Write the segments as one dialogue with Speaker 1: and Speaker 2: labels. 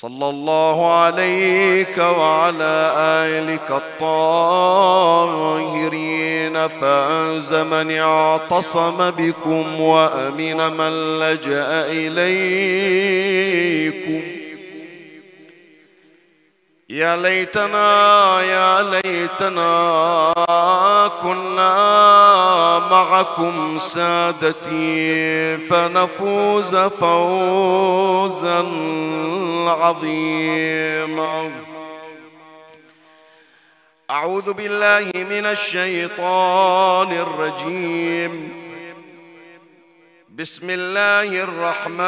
Speaker 1: صلى الله عليك وعلى آلك الطاهرين فأنز من اعتصم بكم وأمن من لجأ إليكم. يا ليتنا يا ليتنا كنا معكم سادتي فنفوز فوزا عظيما. أعوذ بالله من الشيطان الرجيم. بسم الله الرحمن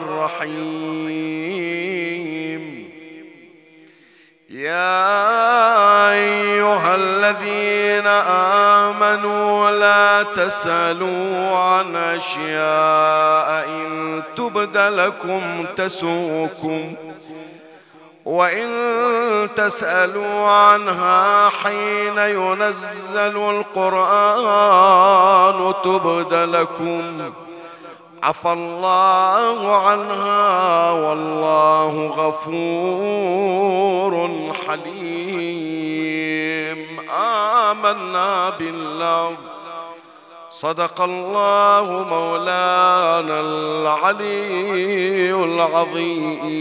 Speaker 1: الرحيم. يا أيها الذين آمنوا لا تسألوا عن أشياء إن تبد لكم تسوكم وإن تسألوا عنها حين ينزل القرآن تبد لكم عفى الله عنها والله غفور حليم. آمنا بالله. صدق الله مولانا العلي العظيم.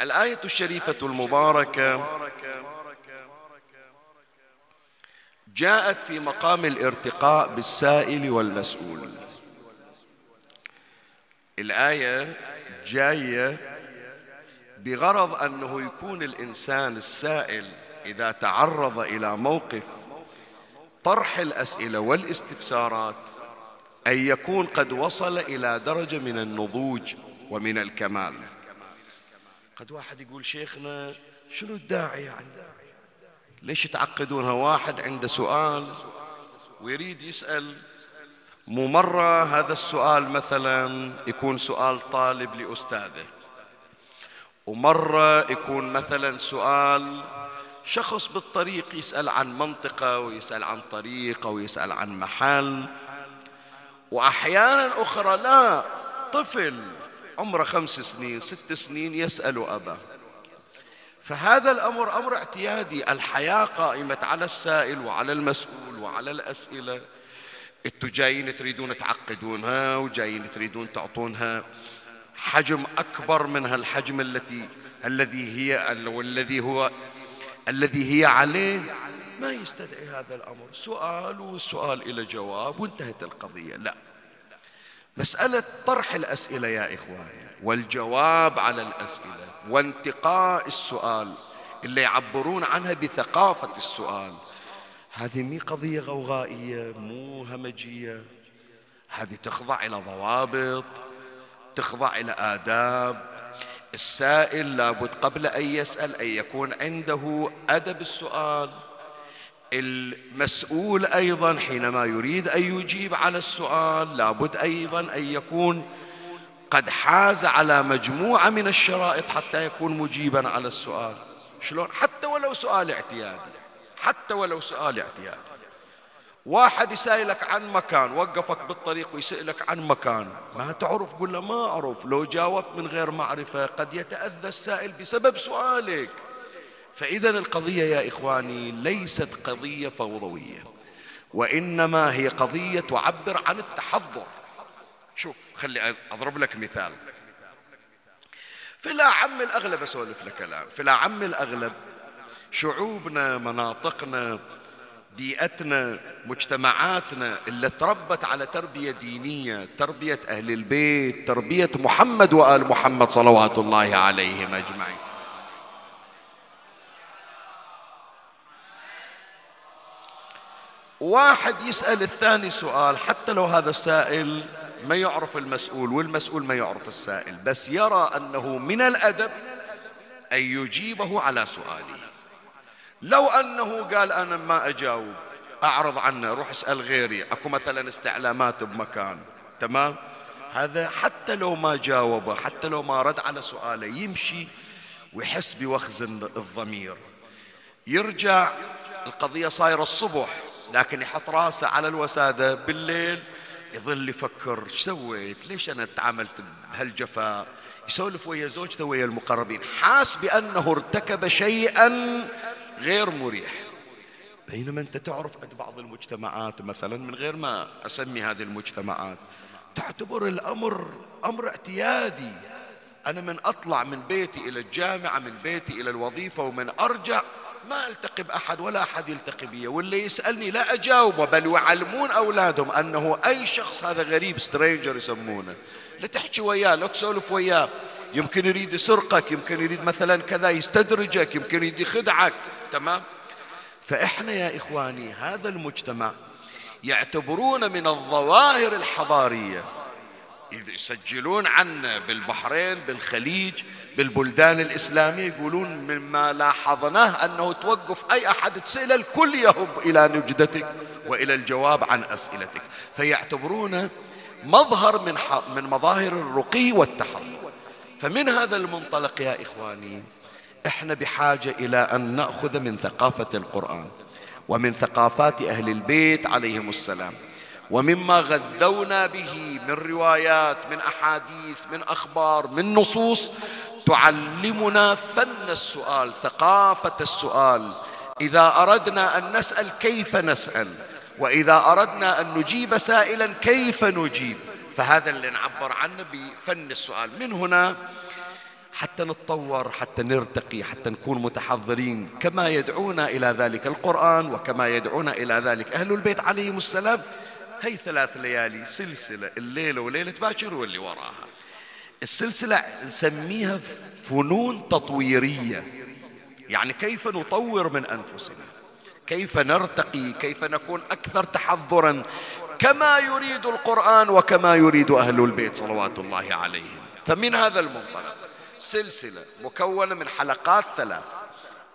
Speaker 1: الآية الشريفة المباركة. جاءت في مقام الارتقاء بالسائل والمسؤول. الآية جاية بغرض أنه يكون الإنسان السائل إذا تعرض إلى موقف طرح الأسئلة والاستفسارات أن يكون قد وصل إلى درجة من النضوج ومن الكمال. قد واحد يقول شيخنا شنو الداعي يعني؟ ليش تعقدونها واحد عنده سؤال ويريد يسأل. مو مرة هذا السؤال مثلا يكون سؤال طالب لأستاذه. ومرة يكون مثلا سؤال شخص بالطريق يسأل عن منطقة ويسأل عن طريق أو يسأل عن محل. وأحيانا أخرى لا طفل عمره خمس سنين ست سنين يسأل أباه. فهذا الأمر أمر اعتيادي. الحياة قائمة على السائل وعلى المسؤول وعلى الأسئلة. أنتوا جايين تريدون تعقدونها وجايين تريدون تعطونها. حجم أكبر من هالحجم التي الذي هي والذي هو الذي هي عليه. ما يستدعي هذا الأمر. سؤال والسؤال إلى جواب وانتهت القضية. لا. مسألة طرح الأسئلة يا إخواني. والجواب على الأسئلة وانتقاء السؤال اللي يعبرون عنها بثقافة السؤال. هذه مي قضية غوغائية مو همجية. هذه تخضع إلى ضوابط تخضع إلى آداب. السائل لابد قبل أن يسأل أن يكون عنده أدب السؤال. المسؤول أيضا حينما يريد أن يجيب على السؤال لابد أيضا أن يكون قد حاز على مجموعة من الشرائط حتى يكون مجيبا على السؤال. شلون؟ حتى ولو سؤال اعتيادي. حتى ولو سؤال اعتيادي. واحد يسألك عن مكان وقفك بالطريق ويسألك عن مكان. ما تعرف؟ قل له ما أعرف. لو جاوبت من غير معرفة قد يتأذى السائل بسبب سؤالك. فإذا القضية يا إخواني ليست قضية فوضوية وإنما هي قضية تعبر عن التحضر. شوف خلي أضرب لك مثال. في الأعم الأغلب أسولف لك الآن. في الأعم الأغلب شعوبنا مناطقنا بيئتنا مجتمعاتنا اللي تربت على تربية دينية تربية أهل البيت تربية محمد وآل محمد صلوات الله عليهم أجمعين. واحد يسأل الثاني سؤال حتى لو هذا السائل ما يعرف المسؤول والمسؤول ما يعرف السائل بس يرى أنه من الأدب أن يجيبه على سؤاله لو أنه قال أنا ما أجاوب أعرض عنه روح اسأل غيري أكو مثلا استعلامات بمكان تمام؟ هذا حتى لو ما جاوبه حتى لو ما رد على سؤاله يمشي ويحس بوخز الضمير. يرجع القضية صايرة الصبح لكن يحط راسه على الوسادة بالليل يظل يفكر إيش سويت؟ ليش أنا تعاملت بهالجفاء؟ يسولف ويا زوجته ويا المقربين. حاس بأنه ارتكب شيئا غير مريح. بينما أنت تعرف عند بعض المجتمعات مثلا من غير ما أسمي هذه المجتمعات تعتبر الأمر أمر اعتيادي. أنا من أطلع من بيتي إلى الجامعة من بيتي إلى الوظيفة ومن أرجع ما التقي باحد ولا أحد يلتقي بي واللي يسألني لا أجاوبه بل يعلمون أولادهم أنه أي شخص هذا غريب stranger يسمونه. لا تحكي وياه لا تسولف وياه. يمكن يريد يسرقك يمكن يريد مثلا كذا يستدرجك يمكن يريد يخدعك. تمام؟ فإحنا يا إخواني هذا المجتمع يعتبرون من الظواهر الحضارية يسجلون عنا بالبحرين بالخليج بالبلدان الإسلامية يقولون مما لاحظناه أنه توقف أي أحد تسأله الكل يهب إلى نجدتك وإلى الجواب عن أسئلتك. فيعتبرونه مظهر من, من مظاهر الرقي والتحرر فمن هذا المنطلق يا إخواني إحنا بحاجة إلى أن نأخذ من ثقافة القرآن ومن ثقافات أهل البيت عليهم السلام. ومما غذونا به من روايات من أحاديث من أخبار من نصوص تعلمنا فن السؤال ثقافة السؤال. إذا أردنا أن نسأل كيف نسأل؟ وإذا أردنا أن نجيب سائلا كيف نجيب؟ فهذا اللي نعبر عنه بفن السؤال. من هنا؟ حتى نتطور حتى نرتقي حتى نكون متحضرين. كما يدعونا إلى ذلك القرآن وكما يدعونا إلى ذلك أهل البيت عليهم السلام هي ثلاث ليالي سلسلة الليلة وليلة باكر واللي وراها. السلسلة نسميها فنون تطويرية. يعني كيف نطور من أنفسنا؟ كيف نرتقي؟ كيف نكون أكثر تحضرا؟ كما يريد القرآن وكما يريد أهل البيت صلوات الله عليهم. فمن هذا المنطلق سلسلة مكونة من حلقات ثلاث.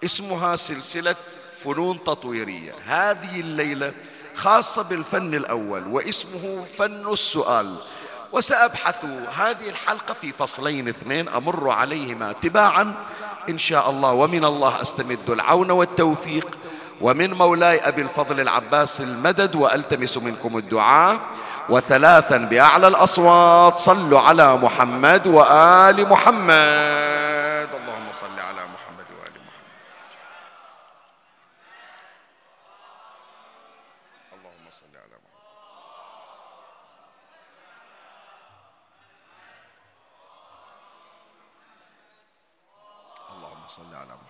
Speaker 1: اسمها سلسلة فنون تطويرية. هذه الليلة خاصة بالفن الأول واسمه فن السؤال. وسأبحث هذه الحلقة في فصلين اثنين أمر عليهما تباعا. إن شاء الله ومن الله أستمد العون والتوفيق. ومن مولاي أبي الفضل العباس المدد وألتمس منكم الدعاء. وثلاثا بأعلى الأصوات صلوا على محمد وآل محمد اللهم صل على محمد وآل محمد اللهم صل على محمد اللهم صل على محمد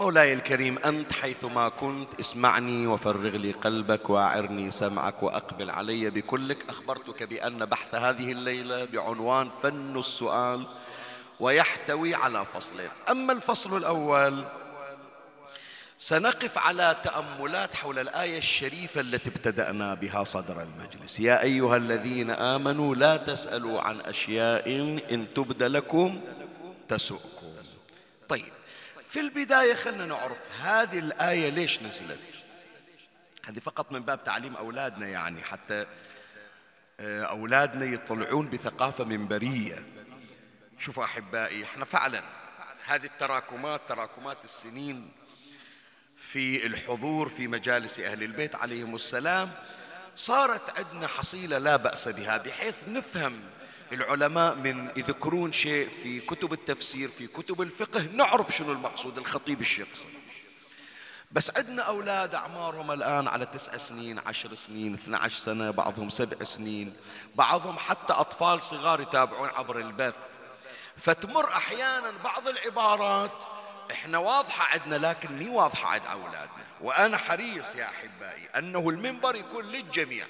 Speaker 1: مولاي الكريم أنت حيثما كنت اسمعني وفرغ لي قلبك وأعرني سمعك وأقبل علي بكلك. أخبرتك بأن بحث هذه الليلة بعنوان فن السؤال ويحتوي على فصلين. أما الفصل الأول سنقف على تأملات حول الآية الشريفة التي ابتدأنا بها صدر المجلس. يا أيها الذين آمنوا لا تسألوا عن أشياء إن تبد لكم تسؤكم. طيب في البداية خلنا نعرف هذه الآية ليش نزلت. هذه فقط من باب تعليم أولادنا يعني حتى أولادنا يطلعون بثقافة منبرية. شوفوا أحبائي إحنا فعلا هذه التراكمات تراكمات السنين في الحضور في مجالس أهل البيت عليهم السلام صارت عندنا حصيلة لا بأس بها بحيث نفهم العلماء من يذكرون شيء في كتب التفسير في كتب الفقه نعرف شنو المقصود الخطيب الشيخ. بس عندنا أولاد أعمارهم الآن على تسع سنين عشر سنين 12 سنة بعضهم سبع سنين بعضهم حتى أطفال صغار يتابعون عبر البث. فتمر أحيانا بعض العبارات إحنا واضحة عندنا لكن مي واضحة عند أولادنا. وأنا حريص يا أحبائي أنه المنبر يكون للجميع.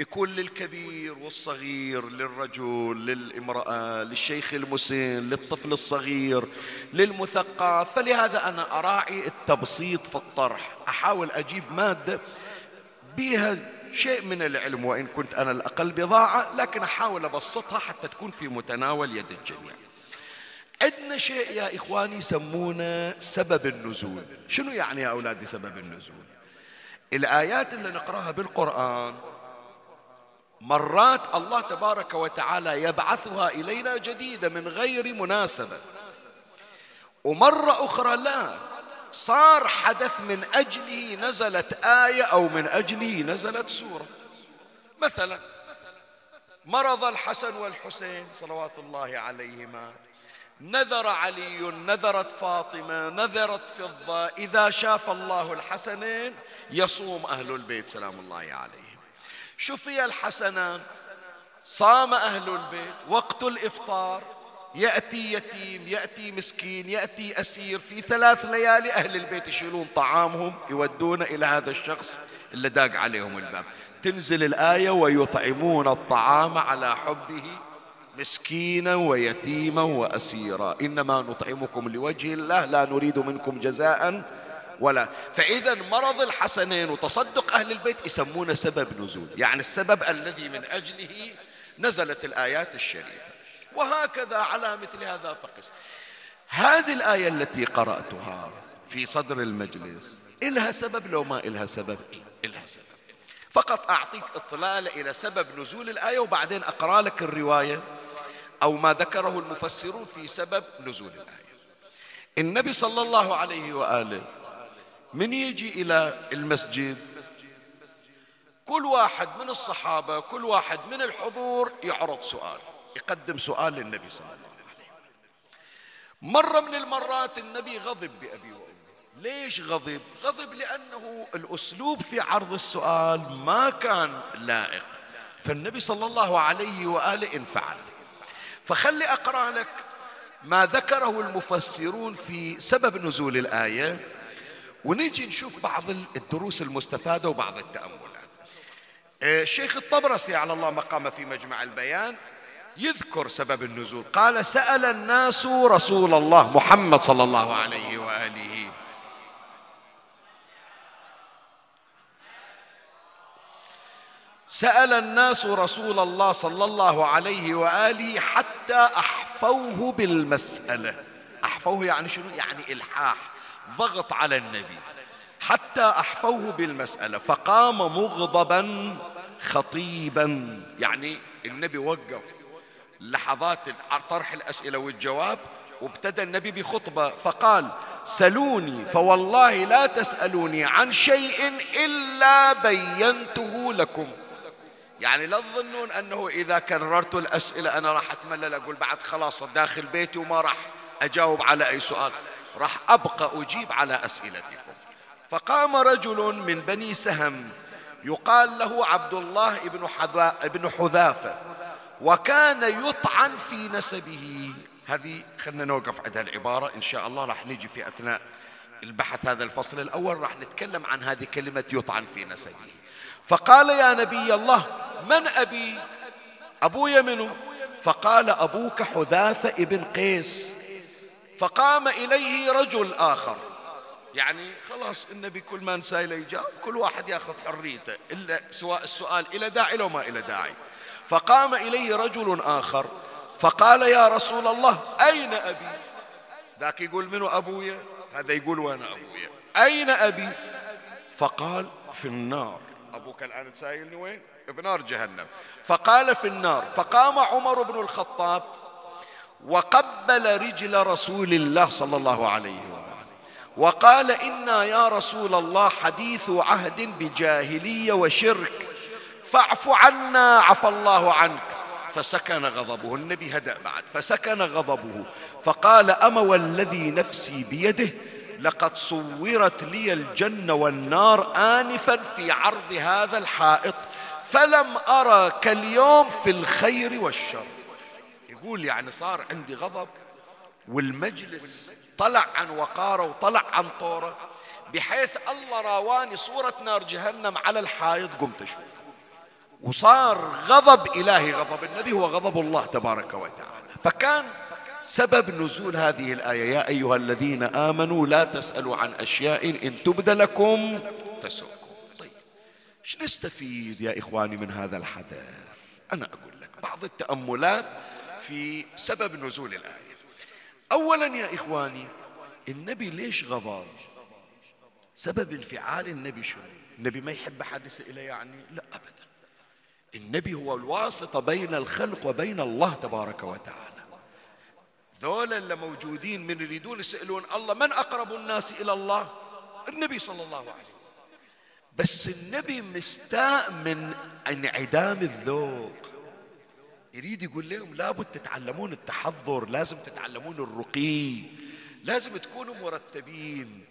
Speaker 1: يكون للكبير والصغير للرجل للامرأة للشيخ المسن للطفل الصغير للمثقف. فلهذا أنا أراعي التبسيط في الطرح. أحاول أجيب مادة بها شيء من العلم وإن كنت أنا الأقل بضاعة لكن أحاول أبسطها حتى تكون في متناول يد الجميع. عندنا شيء يا إخواني يسمونه سبب النزول. شنو يعني يا أولادي سبب النزول؟ الآيات اللي نقراها بالقرآن مرات الله تبارك وتعالى يبعثها إلينا جديدة من غير مناسبة. ومرة أخرى لا صار حدث من أجله نزلت آية أو من أجله نزلت سورة. مثلا مرض الحسن والحسين صلوات الله عليهما. نذر علي نذرت فاطمة نذرت فضة. إذا شاف الله الحسنين يصوم أهل البيت سلام الله عليهم شفي الحسنان صام أهل البيت وقت الإفطار يأتي يتيم يأتي مسكين يأتي أسير في ثلاث ليالي أهل البيت يشيلون طعامهم يودون إلى هذا الشخص اللي داق عليهم الباب. تنزل الآية ويطعمون الطعام على حبه مسكينا ويتيما وأسيرا. إنما نطعمكم لوجه الله لا نريد منكم جزاء ولا. فإذا مرض الحسنين وتصدق أهل البيت يسمونه سبب نزول. يعني السبب الذي من أجله نزلت الآيات الشريفة. وهكذا على مثل هذا فقس. هذه الآية التي قرأتها في صدر المجلس إلها سبب لو ما إلها سبب إلها سبب. فقط أعطيك إطلالة إلى سبب نزول الآية وبعدين أقرأ لك الرواية أو ما ذكره المفسرون في سبب نزول الآية. النبي صلى الله عليه وآله من يجي إلى المسجد كل واحد من الصحابة كل واحد من الحضور يعرض سؤال يقدم سؤال للنبي صلى الله عليه وسلم. مرة من المرات النبي غضب بأبي وأمي. ليش غضب؟ غضب لأنه الأسلوب في عرض السؤال ما كان لائق. فالنبي صلى الله عليه وآله انفعل. فخلي أقرأ لك ما ذكره المفسرون في سبب نزول الآية. ونيجي نشوف بعض الدروس المستفادة وبعض التأملات. الشيخ آه، الطبرسي على الله مقام في مجمع البيان يذكر سبب النزول. قال سأل الناس رسول الله محمد صلى الله عليه وآله. سأل الناس رسول الله صلى الله عليه وآله حتى أحفوه بالمسألة. أحفوه يعني شنو؟ يعني إلحاح. ضغط على النبي. حتى أحفوه بالمسألة فقام مغضبا خطيبا. يعني النبي وقف لحظات طرح الأسئلة والجواب وابتدى النبي بخطبة فقال سلوني فوالله لا تسألوني عن شيء إلا بينته لكم. يعني لا تظنون أنه إذا كررت الأسئلة أنا راح أتملل أقول بعد خلاص داخل بيتي وما راح أجاوب على أي سؤال. راح أبقى أجيب على أسئلتكم. فقام رجل من بني سهم يقال له عبد الله بن, ابن حذافة وكان يطعن في نسبه. هذه خلنا نوقف عند العبارة إن شاء الله راح نجي في أثناء البحث هذا الفصل الأول راح نتكلم عن هذه كلمة يطعن في نسبه. فقال يا نبي الله من أبي؟ أبويا منه فقال أبوك حذافة ابن قيس. فقام إليه رجل آخر. يعني خلاص النبي كل ما نسائل يجاوب كل واحد ياخذ حريته إلا سواء السؤال إلى داعي لو ما إلى داعي. فقام إليه رجل آخر فقال يا رسول الله أين أبي؟ ذاك يقول منو أبويا؟ هذا يقول وين أبويا. أين أبي؟ فقال في النار. أبوك الآن تسائلني وين؟ بنار جهنم. فقال في النار. فقام عمر بن الخطاب وقبل رجل رسول الله صلى الله عليه وآله وقال إنا يا رسول الله حديث عهد بجاهلية وشرك. فاعف عنا عفى الله عنك. فسكن غضبه النبي هدأ بعد. فسكن غضبه. فقال أما والذي نفسي بيده لقد صورت لي الجنة والنار آنفا في عرض هذا الحائط فلم أرى كاليوم في الخير والشر. يقول يعني صار عندي غضب والمجلس طلع عن وقاره وطلع عن طوره بحيث الله راواني صورة نار جهنم على الحائط قمت أشوف. وصار غضب إلهي غضب النبي هو غضب الله تبارك وتعالى. فكان سبب نزول هذه الآية يا أيها الذين آمنوا لا تسألوا عن أشياء إن تبد لكم تسؤكم. طيب إيش نستفيد يا إخواني من هذا الحدث؟ أنا أقول لك بعض التأملات في سبب نزول الآية. أولا يا إخواني النبي ليش غضب؟ سبب انفعال النبي شو النبي ما يحب أحد يسأله يعني؟ لا أبدا. النبي هو الواسطة بين الخلق وبين الله تبارك وتعالى. ذولا اللي موجودين من يريدون يسألون الله من أقرب الناس إلى الله؟ النبي صلى الله عليه وسلم. بس النبي مستاء من انعدام الذوق. يريد يقول لهم لابد تتعلمون التحضر لازم تتعلمون الرقي لازم تكونوا مرتبين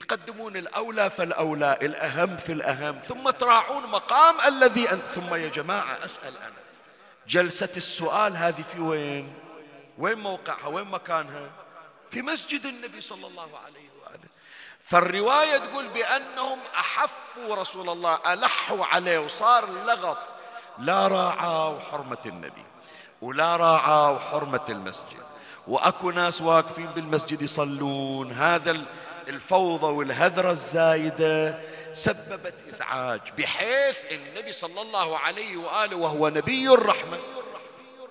Speaker 1: تقدمون الأولى فالأولى الأهم في الأهم ثم تراعون مقام الذي أن... ثم يا جماعة أسأل أنا جلسة السؤال هذه في وين؟ وين موقعها؟ وين مكانها؟ في مسجد النبي صلى الله عليه وآله. فالرواية تقول بأنهم أحفوا رسول الله ألحوا عليه وصار لغط. لا راعوا حرمة النبي ولا راعوا حرمة المسجد وأكو ناس واقفين بالمسجد يصلون. هذا الفوضى والهذرة الزايدة سببت إزعاج بحيث النبي صلى الله عليه وآله وهو نبي الرحمة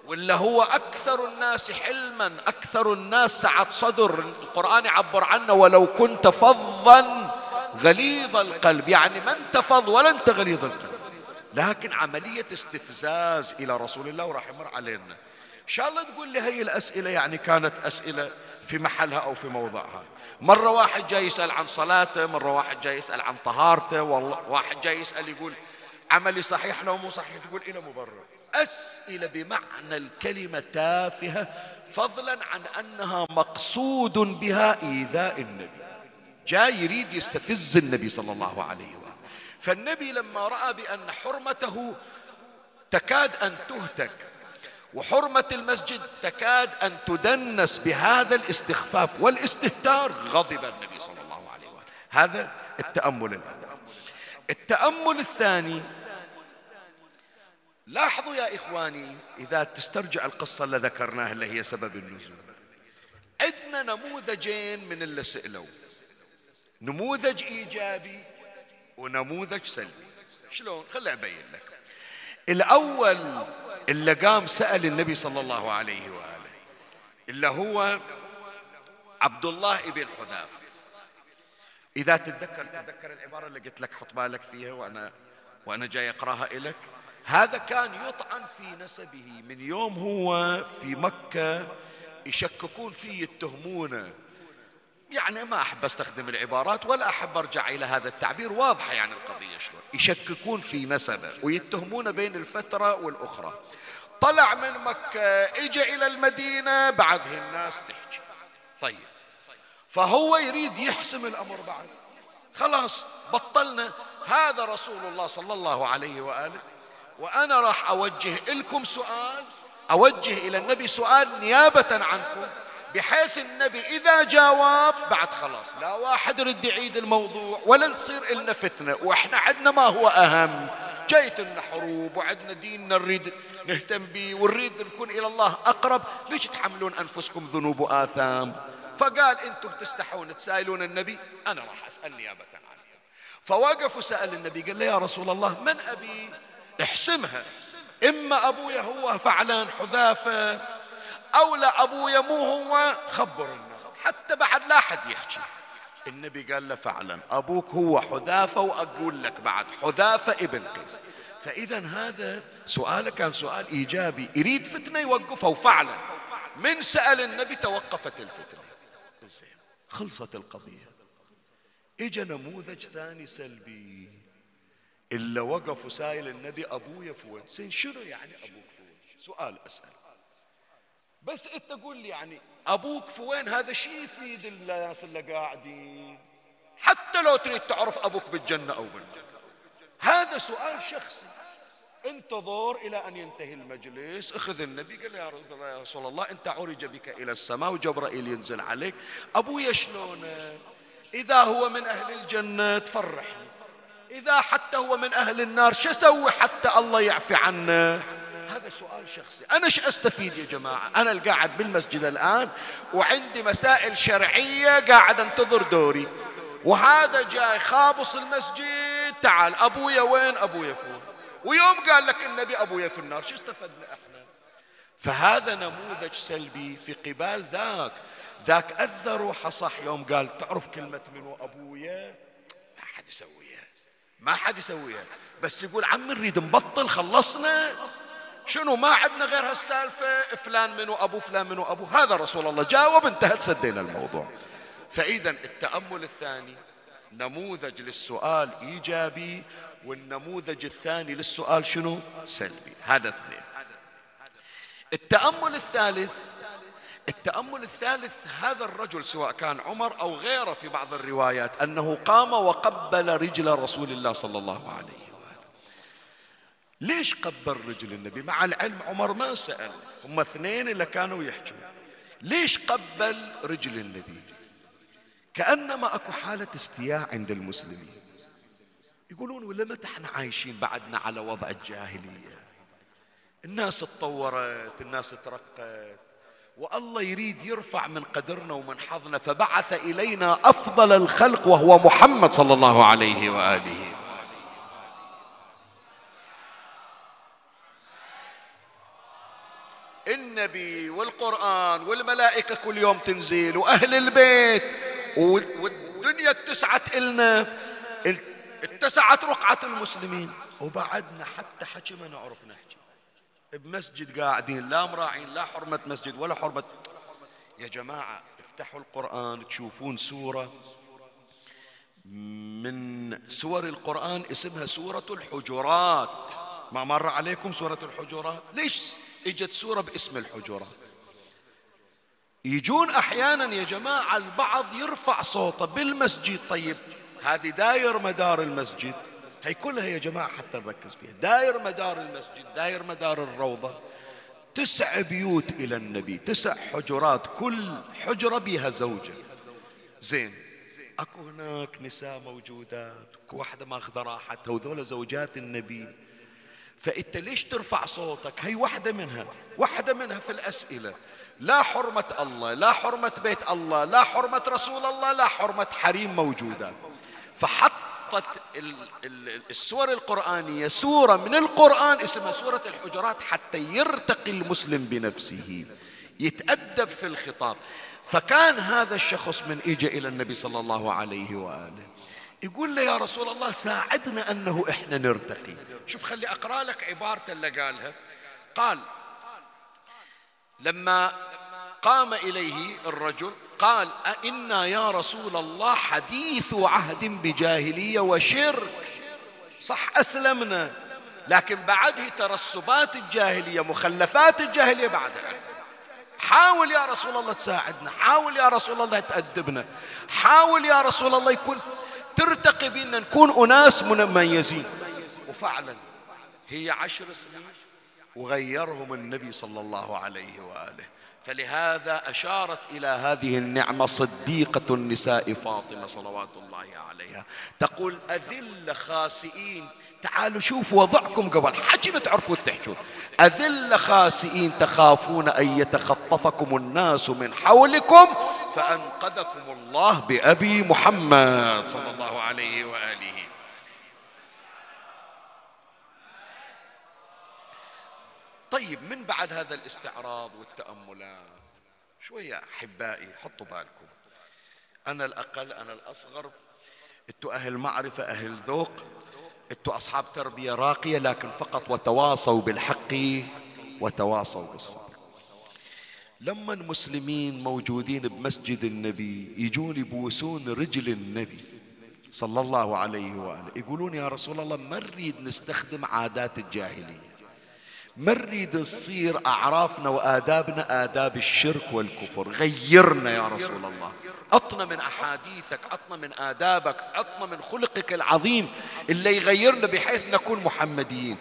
Speaker 1: ولا هو أكثر الناس حلما أكثر الناس سعة صدر. القرآن يعبر عنه ولو كنت فظا غليظ القلب. يعني ما انت فظ ولا انت غليظ القلب. لكن عملية استفزاز إلى رسول الله وراح يمر علينا. إن شاء الله تقول لي هي الأسئلة يعني كانت أسئلة في محلها أو في موضعها. مرة واحد جاي يسأل عن صلاته مرة واحد جاي يسأل عن طهارته والله واحد جاي يسأل يقول عملي صحيح لو مو صحيح؟ تقول إلى مبرر. أسئلة بمعنى الكلمة تافهة فضلا عن أنها مقصود بها إيذاء النبي. جاي يريد يستفز النبي صلى الله عليه وسلم. فالنبي لما رأى بأن حرمته تكاد أن تهتك وحرمة المسجد تكاد أن تدنس بهذا الاستخفاف والاستهتار غضب النبي صلى الله عليه وسلم هذا التأمل الأول التأمل الثاني لاحظوا يا إخواني إذا تسترجع القصة اللي ذكرناها اللي هي سبب النزول. عندنا نموذجين من اللي سئلوا نموذج إيجابي ونموذج سلبي. شلون؟ خلي أبين لك. الأول اللي قام سأل النبي صلى الله عليه وآله اللي هو عبد الله ابن حذافة. إذا تتذكر تتذكر العبارة اللي قلت لك حط بالك فيها وأنا وأنا جاي أقراها لك هذا كان يطعن في نسبه. من يوم هو في مكة يشككون فيه يتهمونه. يعني ما أحب أستخدم العبارات ولا أحب أرجع إلى هذا التعبير. واضحة يعني القضية شلون. يشككون في نسبة ويتهمون بين الفترة والأخرى. طلع من مكة إجا إلى المدينة بعدها الناس تحكي. طيب. فهو يريد يحسم الأمر بعد. خلاص بطلنا. هذا رسول الله صلى الله عليه وآله. وأنا راح أوجه لكم سؤال. أوجه إلى النبي سؤال نيابة عنكم. بحيث النبي إذا جاوب بعد خلاص لا واحد يرد يعيد الموضوع ولا نصير إلنا فتنة وإحنا عندنا ما هو أهم. جايت لنا حروب وعندنا ديننا نريد نهتم به ونريد نكون إلى الله أقرب. ليش تحملون أنفسكم ذنوب وآثام؟ فقال أنتم تستحون تسائلون النبي أنا راح أسأل نيابة عنه فوقف وسأل النبي قال له يا رسول الله من أبي؟ احسمها. إما أبويا هو فعلا حذافة. أو لا أبويا مو هو خبر الناس. حتى بعد لا أحد يحكي. النبي قال له فعلا أبوك هو حذافة وأقول لك بعد حذافة ابن قيس. فإذا هذا سؤاله كان سؤال إيجابي يريد فتنة يوقفها وفعلا. من سأل النبي توقفت الفتنة. زين خلصت القضية. اجى نموذج ثاني سلبي. إلا وقف وسائل النبي أبويا فوين شنو يعني أبوك فوين سؤال أسأل. بس انت قول لي يعني أبوك في وين هذا شيء يفيد الناس اللي قاعدين. حتى لو تريد تعرف أبوك بالجنة أو بالجنه هذا سؤال شخصي. انتظر إلى أن ينتهي المجلس. أخذ النبي قال يا رسول الله أنت عرج بك إلى السماء وجبرائيل ينزل عليك. ابويا شلونه إذا هو من أهل الجنة تفرحني إذا حتى هو من أهل النار شو أسوي حتى الله يعفي عنه؟ هذا سؤال شخصي. أنا إيش أستفيد يا جماعة؟ أنا القاعد بالمسجد الآن وعندي مسائل شرعية قاعد أنتظر دوري. وهذا جاي خابص المسجد. تعال أبويا وين؟ أبويا فوق. ويوم قال لك النبي أبويا في النار شو استفدنا إحنا؟ فهذا نموذج سلبي في قبال ذاك. ذاك أذى روحه صح يوم قال تعرف كلمة منو؟ أبويا. ما حد يسويها. ما حد يسويها. بس يقول عم نريد نبطل خلصنا. شنو ما عندنا غير هالسالفة فلان منو أبو فلان منو أبو. هذا رسول الله جاوب انتهت سدينا الموضوع. فإذا التأمل الثاني نموذج للسؤال إيجابي والنموذج الثاني للسؤال شنو؟ سلبي. هذا اثنين. التأمل الثالث التأمل الثالث هذا الرجل سواء كان عمر أو غيره في بعض الروايات أنه قام وقبل رجل رسول الله صلى الله عليه ليش قبل رجل النبي؟ مع العلم عمر ما سأل. هم اثنين اللي كانوا يحجون ليش قبل رجل النبي؟ كأنما أكو حالة استياء عند المسلمين. يقولون ولا متى إحنا عايشين بعدنا على وضع الجاهلية؟ الناس تطورت الناس ترقت. والله يريد يرفع من قدرنا ومن حظنا فبعث إلينا أفضل الخلق وهو محمد صلى الله عليه وآله. النبي والقرآن والملائكة كل يوم تنزيل وأهل البيت والدنيا اتسعت إلنا. اتسعت رقعة المسلمين. وبعدنا حتى حكي ما نعرف نحكي. بمسجد قاعدين لا مراعين لا حرمة مسجد ولا حرمة. يا جماعة افتحوا القرآن تشوفون سورة. من سور القرآن اسمها سورة الحجرات. ما مر عليكم سورة الحجرات؟ ليش إجت سورة باسم الحجرات؟ يجون أحيانا يا جماعة البعض يرفع صوته بالمسجد. طيب هذه داير مدار المسجد. هي كلها يا جماعة حتى نركز فيها. داير مدار المسجد داير مدار الروضة. تسع بيوت إلى النبي تسع حجرات كل حجرة بها زوجة. زين أكو هناك نساء موجودات أكو واحدة ماخذة راحتها وذولا زوجات النبي. فأنت ليش ترفع صوتك؟ هي واحدة منها واحدة منها في الأسئلة. لا حرمة الله لا حرمة بيت الله لا حرمة رسول الله لا حرمة حريم موجودات فحطت السور القرآنية سورة من القرآن اسمها سورة الحجرات حتى يرتقي المسلم بنفسه يتأدب في الخطاب. فكان هذا الشخص من اجى إلى النبي صلى الله عليه وآله. يقول له يا رسول الله ساعدنا أنه إحنا نرتقي. شوف خلي أقرأ لك عبارته اللي قالها. قال لما قام إليه الرجل قال أئنا يا رسول الله حديث عهد بجاهلية وشرك؟ صح أسلمنا. لكن بعده ترسبات الجاهلية مخلفات الجاهلية بعدها. حاول يا رسول الله تساعدنا حاول يا رسول الله تأدبنا حاول يا رسول الله يكون ترتقي بنا نكون أناس مميزين. وفعلا هي عشر سنين. وغيرهم النبي صلى الله عليه وآله. فلهذا أشارت إلى هذه النعمة صديقة النساء فاطمة صلوات الله عليها. تقول أذل خاسئين. تعالوا شوفوا وضعكم قبل. حكي ما تعرفوا تحجون. أذل خاسئين تخافون أن يتخطفكم الناس من حولكم فأنقذكم الله بأبي محمد صلى الله عليه وآله. طيب من بعد هذا الاستعراض والتأملات؟ شوية أحبائي حطوا بالكم. أنا الأقل أنا الأصغر. أنتوا أهل معرفة أهل ذوق. أنتوا أصحاب تربية راقية لكن فقط وتواصوا بالحق وتواصوا بالصبر. لما المسلمين موجودين بمسجد النبي يجون يبوسون رجل النبي صلى الله عليه وآله يقولون يا رسول الله ما نريد نستخدم عادات الجاهلية؟ ما نريد نصير أعرافنا وآدابنا؟ آداب الشرك والكفر. غيرنا يا رسول الله. عطنا من أحاديثك عطنا من آدابك عطنا من خلقك العظيم اللي يغيرنا بحيث نكون محمديين.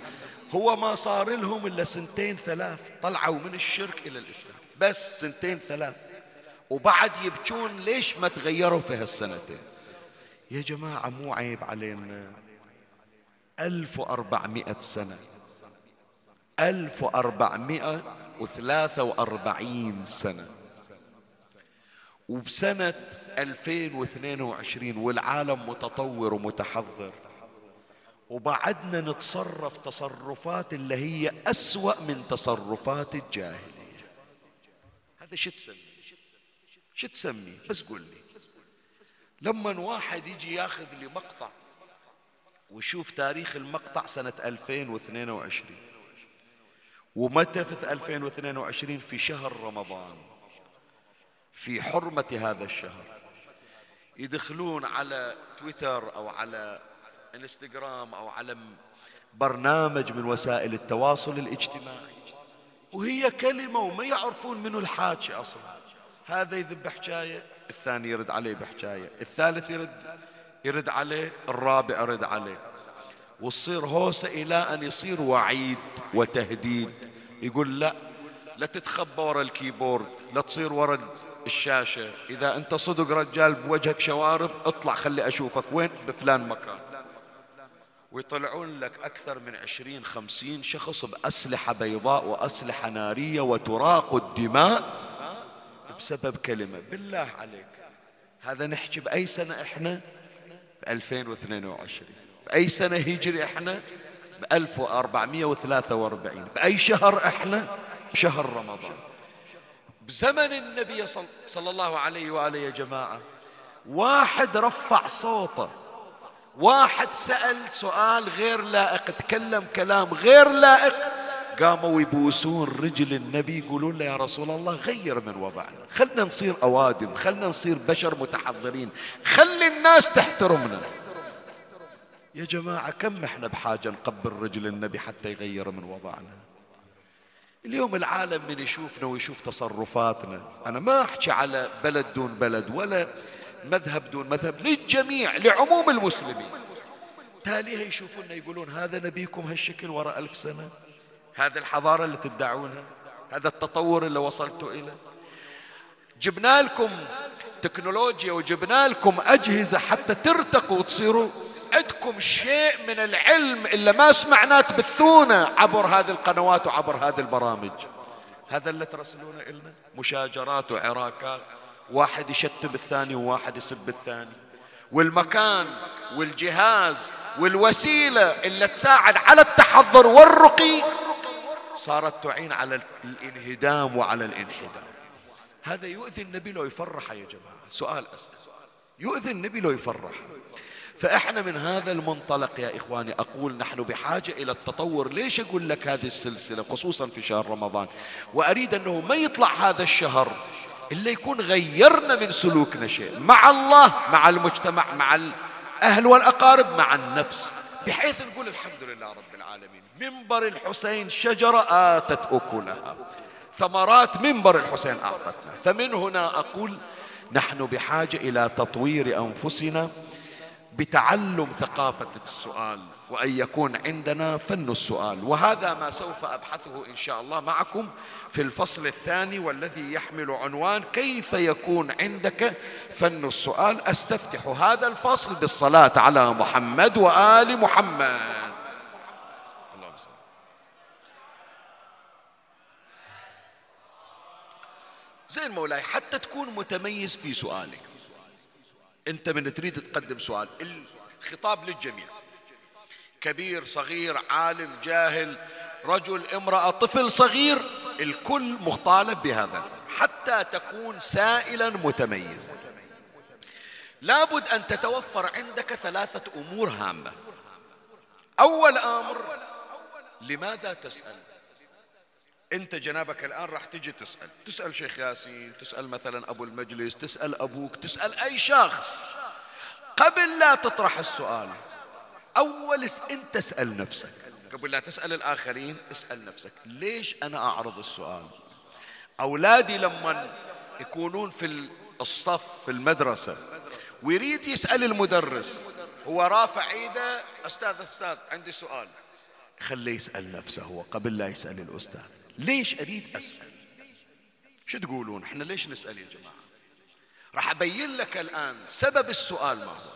Speaker 1: هو ما صار لهم إلا سنتين ثلاث طلعوا من الشرك إلى الإسلام. بس سنتين ثلاث. وبعد يبكون ليش ما تغيروا في هالسنتين؟ يا جماعة مو عيب علينا. ألف وأربعمائة سنة. ألف وأربعمائة وثلاثة وأربعين سنة. وبسنة 2022 والعالم متطور ومتحضر وبعدنا نتصرف تصرفات اللي هي أسوأ من تصرفات الجاهلية. هذا شو تسمي؟ شو تسمي؟ بس قول لي. لما واحد يجي ياخذ لي مقطع ويشوف تاريخ المقطع سنة 2022 ومتى في 2022 في شهر رمضان. في حرمة هذا الشهر. يدخلون على تويتر أو على إنستغرام أو على برنامج من وسائل التواصل الاجتماعي. وهي كلمة وما يعرفون منو الحاكي أصلا. هذا يذب حكاية الثاني يرد عليه بحكاية الثالث يرد يرد عليه الرابع يرد عليه. وتصير هوسة إلى أن يصير وعيد وتهديد. يقول لا لا تتخبى ورا الكيبورد لا تصير ورا الشاشة. إذا أنت صدق رجال بوجهك شوارب اطلع خلي أشوفك وين؟ بفلان مكان. ويطلعون لك أكثر من عشرين خمسين شخص بأسلحة بيضاء وأسلحة نارية وتراق الدماء بسبب كلمة. بالله عليك هذا نحكي بأي سنة إحنا؟ ب 2022 بأي سنة هجري إحنا؟ ب 1443 بأي شهر إحنا؟ بشهر رمضان. بزمن النبي صلى الله عليه وآله يا جماعة واحد رفع صوته واحد سأل سؤال غير لائق تكلم كلام غير لائق قاموا يبوسون رجل النبي يقولون له يا رسول الله غير من وضعنا خلنا نصير أوادم خلنا نصير بشر متحضرين خلي الناس تحترمنا. يا جماعة كم إحنا بحاجة نقبل رجل النبي حتى يغير من وضعنا؟ اليوم العالم من يشوفنا ويشوف تصرفاتنا. أنا ما أحكي على بلد دون بلد ولا مذهب دون مذهب للجميع لعموم المسلمين. تاليها يشوفونا يقولون هذا نبيكم هالشكل وراء ألف سنة؟ هذه الحضارة اللي تدعونها؟ هذا التطور اللي وصلتوا إليه جبنا لكم تكنولوجيا وجبنا لكم أجهزة حتى ترتقوا وتصيروا عندكم شيء من العلم إلا ما سمعناه تبثونه عبر هذه القنوات وعبر هذه البرامج؟ هذا اللي ترسلونه إلنا؟ مشاجرات وعراكات واحد يشتم الثاني وواحد يسب الثاني. والمكان والجهاز والوسيلة اللي تساعد على التحضر والرقي صارت تعين على الانهدام وعلى الانحدار. هذا يؤذي النبي لو يفرح يا جماعة. سؤال أسأل. يؤذي النبي لو يفرح. فإحنا من هذا المنطلق يا إخواني أقول نحن بحاجة إلى التطور. ليش أقول لك هذه السلسلة؟ خصوصا في شهر رمضان. وأريد أنه ما يطلع هذا الشهر إلا يكون غيرنا من سلوكنا شيء. مع الله مع المجتمع مع الأهل والأقارب مع النفس. بحيث نقول الحمد لله رب العالمين. منبر الحسين شجرة آتت أكلها. ثمرات منبر الحسين أعطتنا. فمن هنا أقول نحن بحاجة إلى تطوير أنفسنا بتعلم ثقافة السؤال وأن يكون عندنا فن السؤال. وهذا ما سوف أبحثه إن شاء الله معكم في الفصل الثاني والذي يحمل عنوان كيف يكون عندك فن السؤال. أستفتح هذا الفصل بالصلاة على محمد وآل محمد. زين مولاي حتى تكون متميز في سؤالك انت من تريد تقدم سؤال. الخطاب للجميع. كبير صغير عالم جاهل رجل امرأة طفل صغير الكل مطالب بهذا حتى تكون سائلا متميزا. لابد أن تتوفر عندك ثلاثة أمور هامة. أول أمر لماذا تسأل؟ أنت جنابك الآن راح تجي تسأل. تسأل شيخ ياسين تسأل مثلا أبو المجلس تسأل أبوك تسأل أي شخص. قبل لا تطرح السؤال أول أنت اسأل نفسك. قبل لا تسأل الآخرين اسأل نفسك. ليش أنا أعرض السؤال؟ أولادي لما يكونون في الصف في المدرسة ويريد يسأل المدرس هو رافع إيده أستاذ أستاذ عندي سؤال. خليه يسأل نفسه هو قبل لا يسأل الأستاذ. ليش أريد أسأل؟ شو تقولون؟ إحنا ليش نسأل يا جماعة؟ راح أبين لك الآن سبب السؤال ما هو.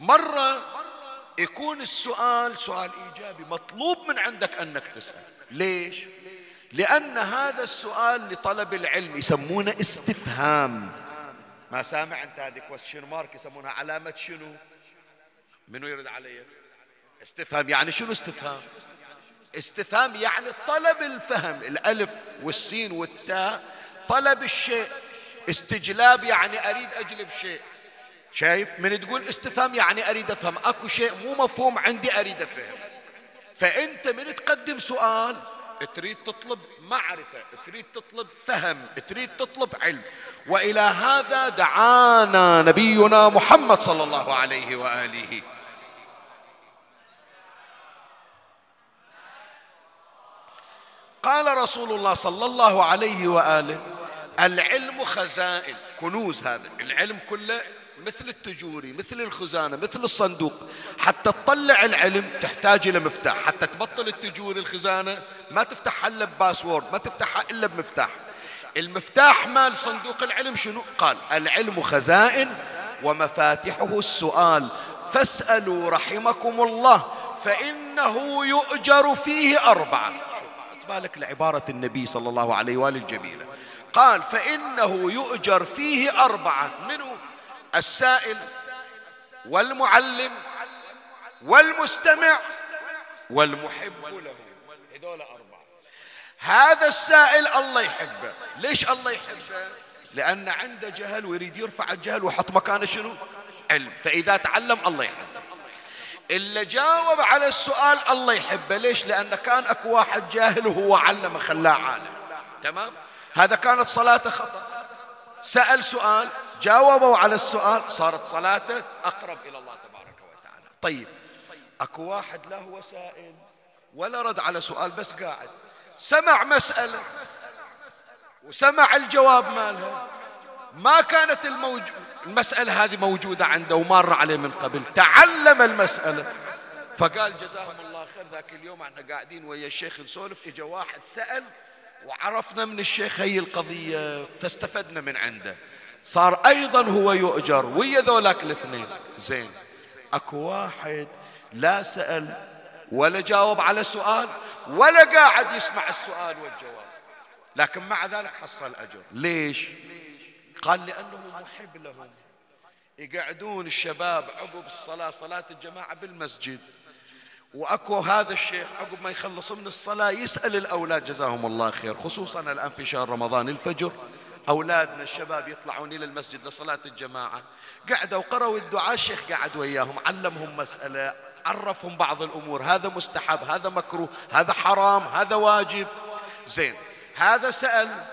Speaker 1: مرة يكون السؤال سؤال إيجابي مطلوب من عندك أنك تسأل. ليش؟ لأن هذا السؤال لطلب العلم يسمونه استفهام. ما سامع أنت هذه كويشن مارك يسمونها علامة شنو؟ منو يرد علي؟ استفهام. يعني شنو استفهام؟ استفهام يعني طلب الفهم الألف والسين والتاء طلب الشيء. استجلاب يعني أريد أجلب شيء. شايف؟ من تقول استفهام يعني أريد أفهم. أكو شيء مو مفهوم عندي أريد أفهم. فأنت من تقدم سؤال تريد تطلب معرفة تريد تطلب فهم تريد تطلب علم. وإلى هذا دعانا نبينا محمد صلى الله عليه وآله. قال رسول الله صلى الله عليه وآله العلم خزائن كنوز هذا العلم كله مثل التجوري مثل الخزانة مثل الصندوق. حتى تطلع العلم تحتاج إلى مفتاح حتى تبطل التجوري الخزانة ما تفتحها إلا بباسورد ما تفتحها إلا بمفتاح. المفتاح مال صندوق العلم شنو؟ قال العلم خزائن ومفاتحه السؤال. فاسألوا رحمكم الله فإنه يؤجر فيه أربعة. بالك لعبارة النبي صلى الله عليه وآله الجميلة. قال فإنه يؤجر فيه أربعة. منه السائل والمعلم والمستمع والمحب له. هذول أربعة. هذا السائل الله يحبه. ليش الله يحبه؟ لأن عنده جهل ويريد يرفع الجهل ويحط مكانه شنو؟ علم. فإذا تعلم الله يحبه. اللي جاوب على السؤال الله يحبه. ليش؟ لأن كان أكو واحد جاهل وهو علمه خلاه عالم. تمام؟ هذا كانت صلاته خطأ. سأل سؤال جاوبوا على السؤال صارت صلاته أقرب إلى الله تبارك وتعالى. طيب أكو واحد لا هو سائل ولا رد على سؤال بس قاعد. سمع مسألة وسمع الجواب مالها. ما كانت الموجود المسألة هذه موجودة عنده ومارة عليه من قبل. تعلم المسألة. فقال جزاهم الله خير ذاك اليوم إحنا قاعدين ويا الشيخ نسولف إجا واحد سأل وعرفنا من الشيخ هي القضية فاستفدنا من عنده. صار أيضا هو يؤجر ويا ذولاك الاثنين. زين. أكو واحد لا سأل ولا جاوب على سؤال ولا قاعد يسمع السؤال والجواب. لكن مع ذلك حصل أجر. ليش؟ قال لأنه محب لهم. يقعدون الشباب عقب الصلاة صلاة الجماعة بالمسجد. وأكو هذا الشيخ عقب ما يخلص من الصلاة يسأل الأولاد جزاهم الله خير خصوصا الآن في شهر رمضان الفجر. أولادنا الشباب يطلعون إلى المسجد لصلاة الجماعة. قعدوا وقرأوا الدعاء الشيخ قعد وياهم علمهم مسألة عرفهم بعض الأمور. هذا مستحب هذا مكروه هذا حرام هذا واجب. زين هذا سأل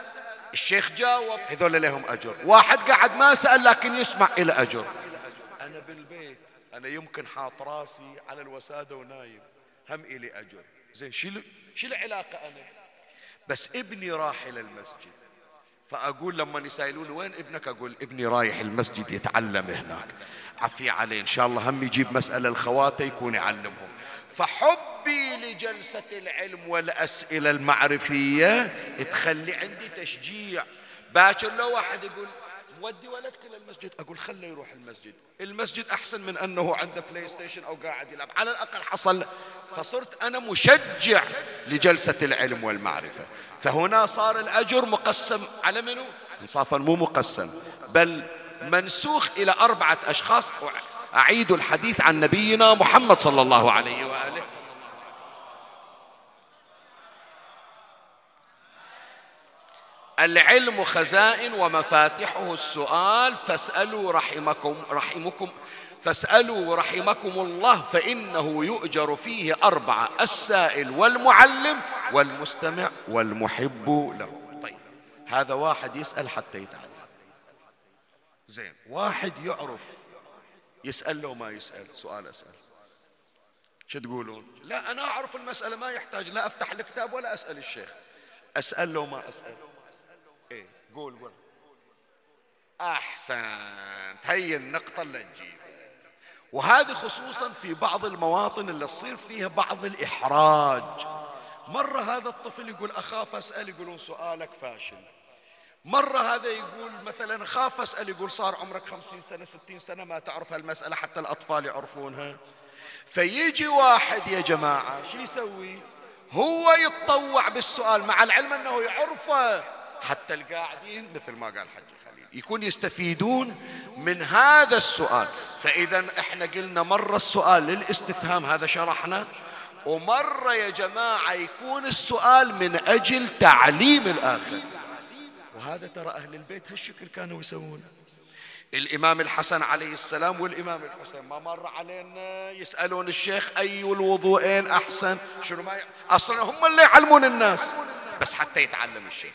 Speaker 1: الشيخ جاوب هذول لهم أجر. واحد قاعد ما سأل لكن يسمع إلى أجر. أنا بالبيت أنا يمكن حاط راسي على الوسادة ونايم هم إلي أجر. زين شو شو العلاقة أنا. بس ابني راح إلى المسجد. فأقول لما يسائلون وين ابنك أقول ابني رايح المسجد يتعلم هناك. عفي عليه إن شاء الله هم يجيب مسألة الخواته يكون يعلمهم. فحبي لجلسة العلم والأسئلة المعرفية تخلي عندي تشجيع. باكر لو واحد يقول ودي ولدك إلى المسجد. أقول خله يروح المسجد. المسجد أحسن من أنه عنده PlayStation أو قاعد يلعب. على الأقل حصل فصرت أنا مشجع لجلسة العلم والمعرفة. فهنا صار الأجر مقسم على منو؟ انصافا مو مقسم بل منسوخ إلى أربعة أشخاص. أعيد الحديث عن نبينا محمد صلى الله عليه وآله. العلم خزائن ومفاتحه السؤال فاسألوا رحمكم رحمكم فاسألوا رحمكم الله فإنه يؤجر فيه أربعة السائل والمعلم والمستمع والمحب له. طيب هذا واحد يسأل حتى يتعلم. زين واحد يعرف يسأل لو ما يسأل سؤال أسأل. شو تقولون؟ لا أنا أعرف المسألة ما يحتاج لا أفتح الكتاب ولا أسأل الشيخ. أسأل لو ما أسأل. قول قول. أحسن هي النقطة اللي تجيب. وهذه خصوصا في بعض المواطن اللي تصير فيها بعض الإحراج. مرة هذا الطفل يقول أخاف أسأل يقولون سؤالك فاشل. مرة هذا يقول مثلا خاف أسأل يقول صار عمرك خمسين سنة ستين سنة ما تعرف هالمسألة حتى الأطفال يعرفونها. فيجي واحد يا جماعة شو يسوي؟ هو يتطوع بالسؤال مع العلم أنه يعرفه. حتى القاعدين مثل ما قال حجي خليل. يكون يستفيدون من هذا السؤال. فإذا إحنا قلنا مرة السؤال للاستفهام هذا شرحنا. ومرة يا جماعة يكون السؤال من أجل تعليم الآخر. وهذا ترى أهل البيت هالشكل كانوا يسوون الإمام الحسن عليه السلام والإمام الحسين ما مر علينا يسألون الشيخ أي الوضوءين أحسن؟ شنو ما ي... أصلا هم اللي يعلمون الناس. بس حتى يتعلم الشيخ.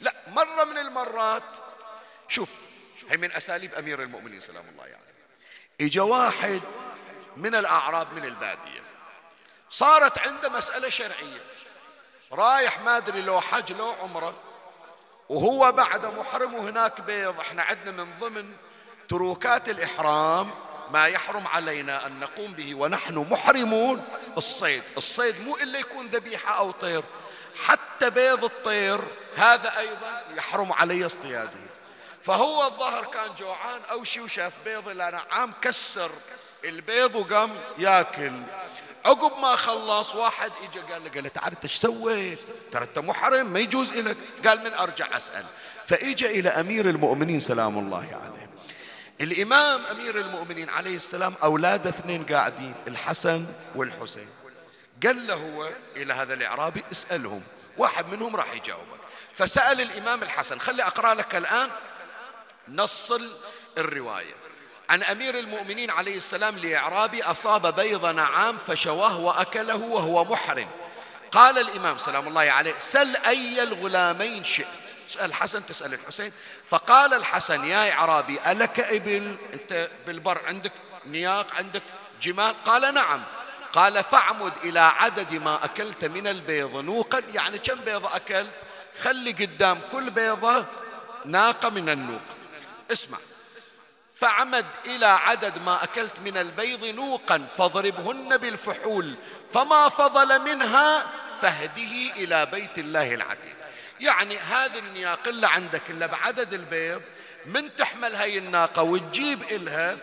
Speaker 1: لا مرة من المرات. شوف هي من أساليب أمير المؤمنين سلام الله عليه. يعني. إجا واحد من الأعراب من البادية. صارت عنده مسألة شرعية. رايح ما أدري لو حج لو عمرة. وهو بعد محرم وهناك بيض. إحنا عندنا من ضمن تروكات الإحرام ما يحرم علينا أن نقوم به ونحن محرمون. الصيد. الصيد مو إلا يكون ذبيحة أو طير. حتى بيض الطير هذا أيضا يحرم علي اصطياده. فهو الظهر كان جوعان أو شي وشاف بيض الأنعام كسر البيض وقام ياكل. عقب ما خلص واحد اجى قال له قال له تعال انت إيش سويت؟ ترى أنت محرم ما يجوز لك قال من أرجع أسأل. فاجى إلى أمير المؤمنين سلام الله عليه. الإمام أمير المؤمنين عليه السلام اولاده اثنين قاعدين الحسن والحسين. قال له هو إلى هذا الإعرابي اسألهم. واحد منهم راح يجاوبك. فسأل الإمام الحسن خلي أقرأ لك الآن نص الرواية. عن أمير المؤمنين عليه السلام لإعرابي أصاب بيض نعام فشواه وأكله وهو محرم. قال الإمام سلام الله عليه سل أي الغلامين شئت. تسأل الحسن تسأل الحسين. فقال الحسن يا إعرابي ألك إبل؟ أنت بالبر عندك؟ نياق عندك؟ جمال؟ قال نعم. قال فاعمد إلى عدد ما أكلت من البيض. نوقا يعني كم بيضه أكلت؟ خلي قدام كل بيضة ناقة من النوق. اسمع. فعمد إلى عدد ما أكلت من البيض نوقا فاضربهن بالفحول. فما فضل منها فهده إلى بيت الله العتيق. يعني هذه النياق اللي عندك إلا بعدد البيض من تحمل هاي الناقة وتجيب إلها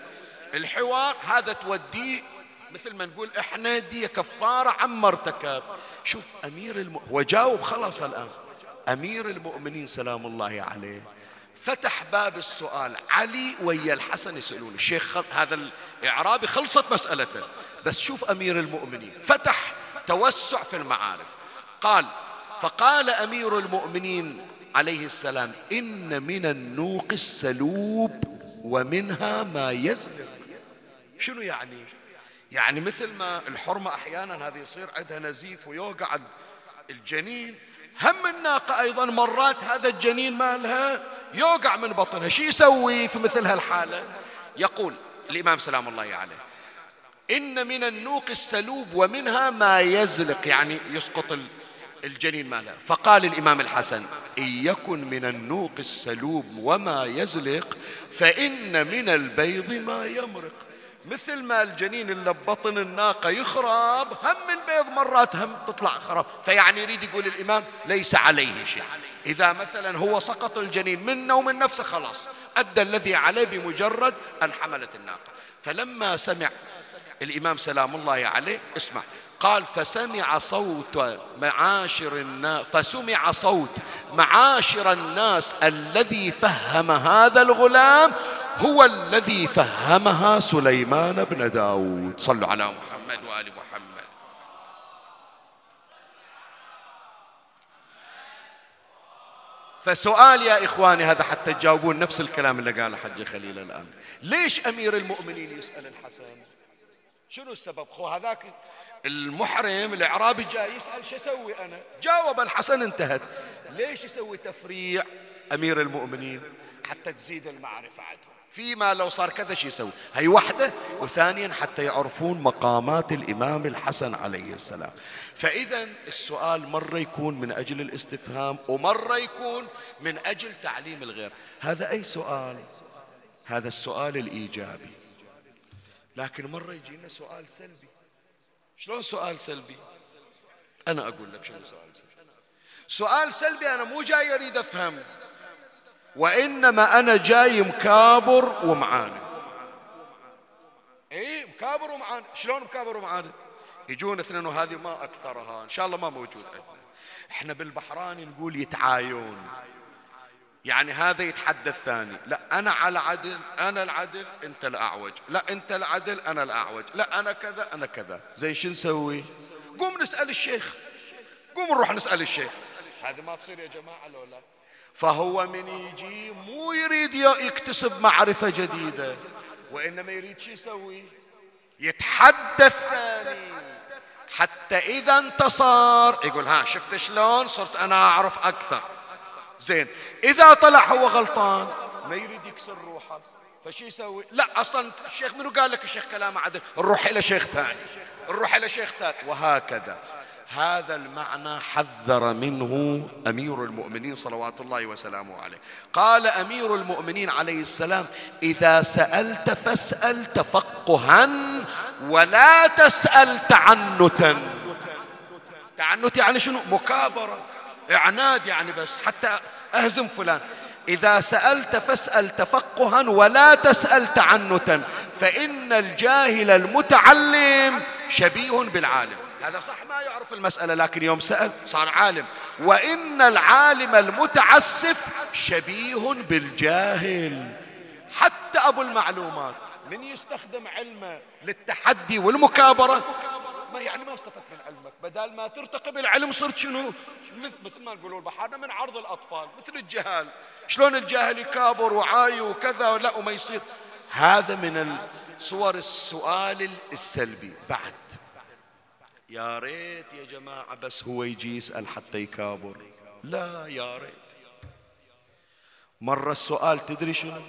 Speaker 1: الحوار هذا توديه مثل ما نقول إحنا دي كفارة عما ارتكب شوف أمير المؤمنين وجاوب خلاص الآن. أمير المؤمنين سلام الله عليه. فتح باب السؤال. علي ويا الحسن يسألون الشيخ خل... هذا الإعرابي خلصت مسألته. بس شوف أمير المؤمنين. فتح توسع في المعارف. قال فقال أمير المؤمنين عليه السلام إن من النوق السلوب ومنها ما يزلق. شنو يعني؟ يعني مثل ما الحرمة أحيانا هذه يصير عندها نزيف ويوقع الجنين هم الناقة أيضا مرات هذا الجنين مالها يوقع من بطنها. شو يسوي في مثل هالحالة؟ يقول الإمام سلام الله عليه إن من النوق السلوب ومنها ما يزلق يعني يسقط الجنين مالها. فقال الإمام الحسن إن يكن من النوق السلوب وما يزلق فإن من البيض ما يمرق. مثل ما الجنين اللي ببطن الناقة يخرب هم البيض مرات هم تطلع خراب فيعني يريد يقول الإمام ليس عليه شيء. إذا مثلا هو سقط الجنين منه ومن نفسه خلاص أدى الذي عليه بمجرد أن حملت الناقة. فلما سمع الإمام سلام الله عليه اسمع. قال فسمع صوت معاشر الناس فسمع صوت معاشر الناس الذي فهم هذا الغلام هو الذي فهمها سليمان بن داود. صلوا على محمد وآل محمد. فسؤال يا إخواني هذا حتى تجاوبون نفس الكلام اللي قاله حج خليل الآن. ليش أمير المؤمنين يسأل الحسن؟ شنو السبب؟ خو هذاك المحرم الإعرابي جاي يسأل شو أسوي أنا؟ جاوب الحسن انتهت. ليش يسوي تفريع أمير المؤمنين؟ حتى تزيد المعرفة عندهم فيما لو صار كذا شيء يسوي. هي واحدة وثانيا حتى يعرفون مقامات الإمام الحسن عليه السلام. فإذا السؤال مرة يكون من أجل الاستفهام ومرة يكون من أجل تعليم الغير. هذا أي سؤال؟ هذا السؤال الإيجابي. لكن مرة يجينا سؤال سلبي. شلون سؤال سلبي؟ أنا أقول لك شنو سؤال سلبي. سؤال سلبي أنا مو جاي أريد أفهم. وإنما أنا جاي مكابر ومعاند اي مكابر ومعاند شلون مكابر ومعاند يجون اثنين وهذه ما أكثرها. إن شاء الله ما موجود عندنا. إحنا بالبحراني نقول يتعايون. يعني هذا يتحدى الثاني. لا أنا على عدل أنا العدل أنت الأعوج. لا أنت العدل أنا الأعوج. لا أنا كذا أنا كذا. زين شو نسوي؟ قوم نسأل الشيخ. قوم نروح نسأل الشيخ. هذه ما تصير يا جماعة لو لا. فهو من يجي مو يريد يكتسب معرفة جديدة. وإنما يريد شو يسوي؟ يتحدى الثاني حتى إذا انتصر يقول ها شفت شلون؟ صرت أنا أعرف أكثر. زين إذا طلع هو غلطان ما يريد يكسر روحه. فشي يسوي؟ لا أصلا الشيخ منو قال لك الشيخ كلامه عدل؟ نروح إلى شيخ ثاني. نروح إلى شيخ ثاني. وهكذا. هذا المعنى حذر منه أمير المؤمنين صلوات الله وسلامه عليه. قال أمير المؤمنين عليه السلام إذا سألت فاسال تفقها ولا تسأل تعنتا. تعنت يعني شنو؟ مكابرة إعناد يعني بس حتى أهزم فلان. إذا سألت فاسال تفقها ولا تسأل تعنتا فإن الجاهل المتعلم شبيه بالعالم. هذا صح ما يعرف المسألة لكن يوم سأل صار عالم. وإن العالم المتعسف شبيه بالجاهل. حتى أبو المعلومات من يستخدم علمه للتحدي والمكابرة؟ ما يعني ما استفدت من علمك؟ بدل ما ترتقي بالعلم صرت شنو؟ مثل ما نقولوا البحارنا من عرض الأطفال مثل الجهال. شلون الجاهل يكابر وعاي وكذا لا وما يصير؟ هذا من صور السؤال السلبي. بعد. يا ريت يا جماعة بس هو يجي يسأل حتى يكابر. لا يا ريت. مرة السؤال تدري شنو؟